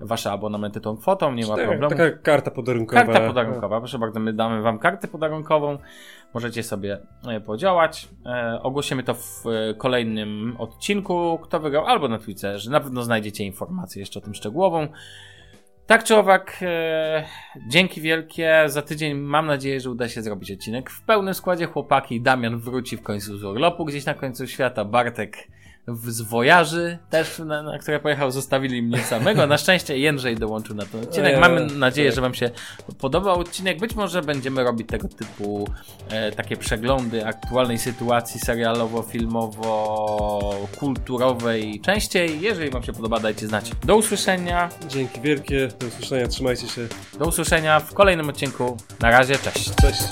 wasze abonamenty tą kwotą, nie ma taka, problemu. Taka karta podarunkowa. Karta podarunkowa, proszę bardzo, my damy wam kartę podarunkową. Możecie sobie e, podziałać. E, ogłosimy to w e, kolejnym odcinku. Kto wygrał, albo na Twitterze. Na pewno znajdziecie informację jeszcze o tym szczegółową. Tak czy owak, e, dzięki wielkie. Za tydzień mam nadzieję, że uda się zrobić odcinek w pełnym składzie. Chłopaki, Damian wróci w końcu z urlopu gdzieś na końcu świata. Bartek z Wojaży też, na, na, które pojechał, zostawili mnie samego. Na szczęście Jędrzej dołączył na ten odcinek. Mamy nadzieję, że Wam się podobał odcinek. Być może będziemy robić tego typu e, takie przeglądy aktualnej sytuacji serialowo-filmowo-kulturowej częściej. Jeżeli Wam się podoba, dajcie znać. Do usłyszenia. Dzięki wielkie. Do usłyszenia. Trzymajcie się. Do usłyszenia w kolejnym odcinku. Na razie. Cześć. Cześć.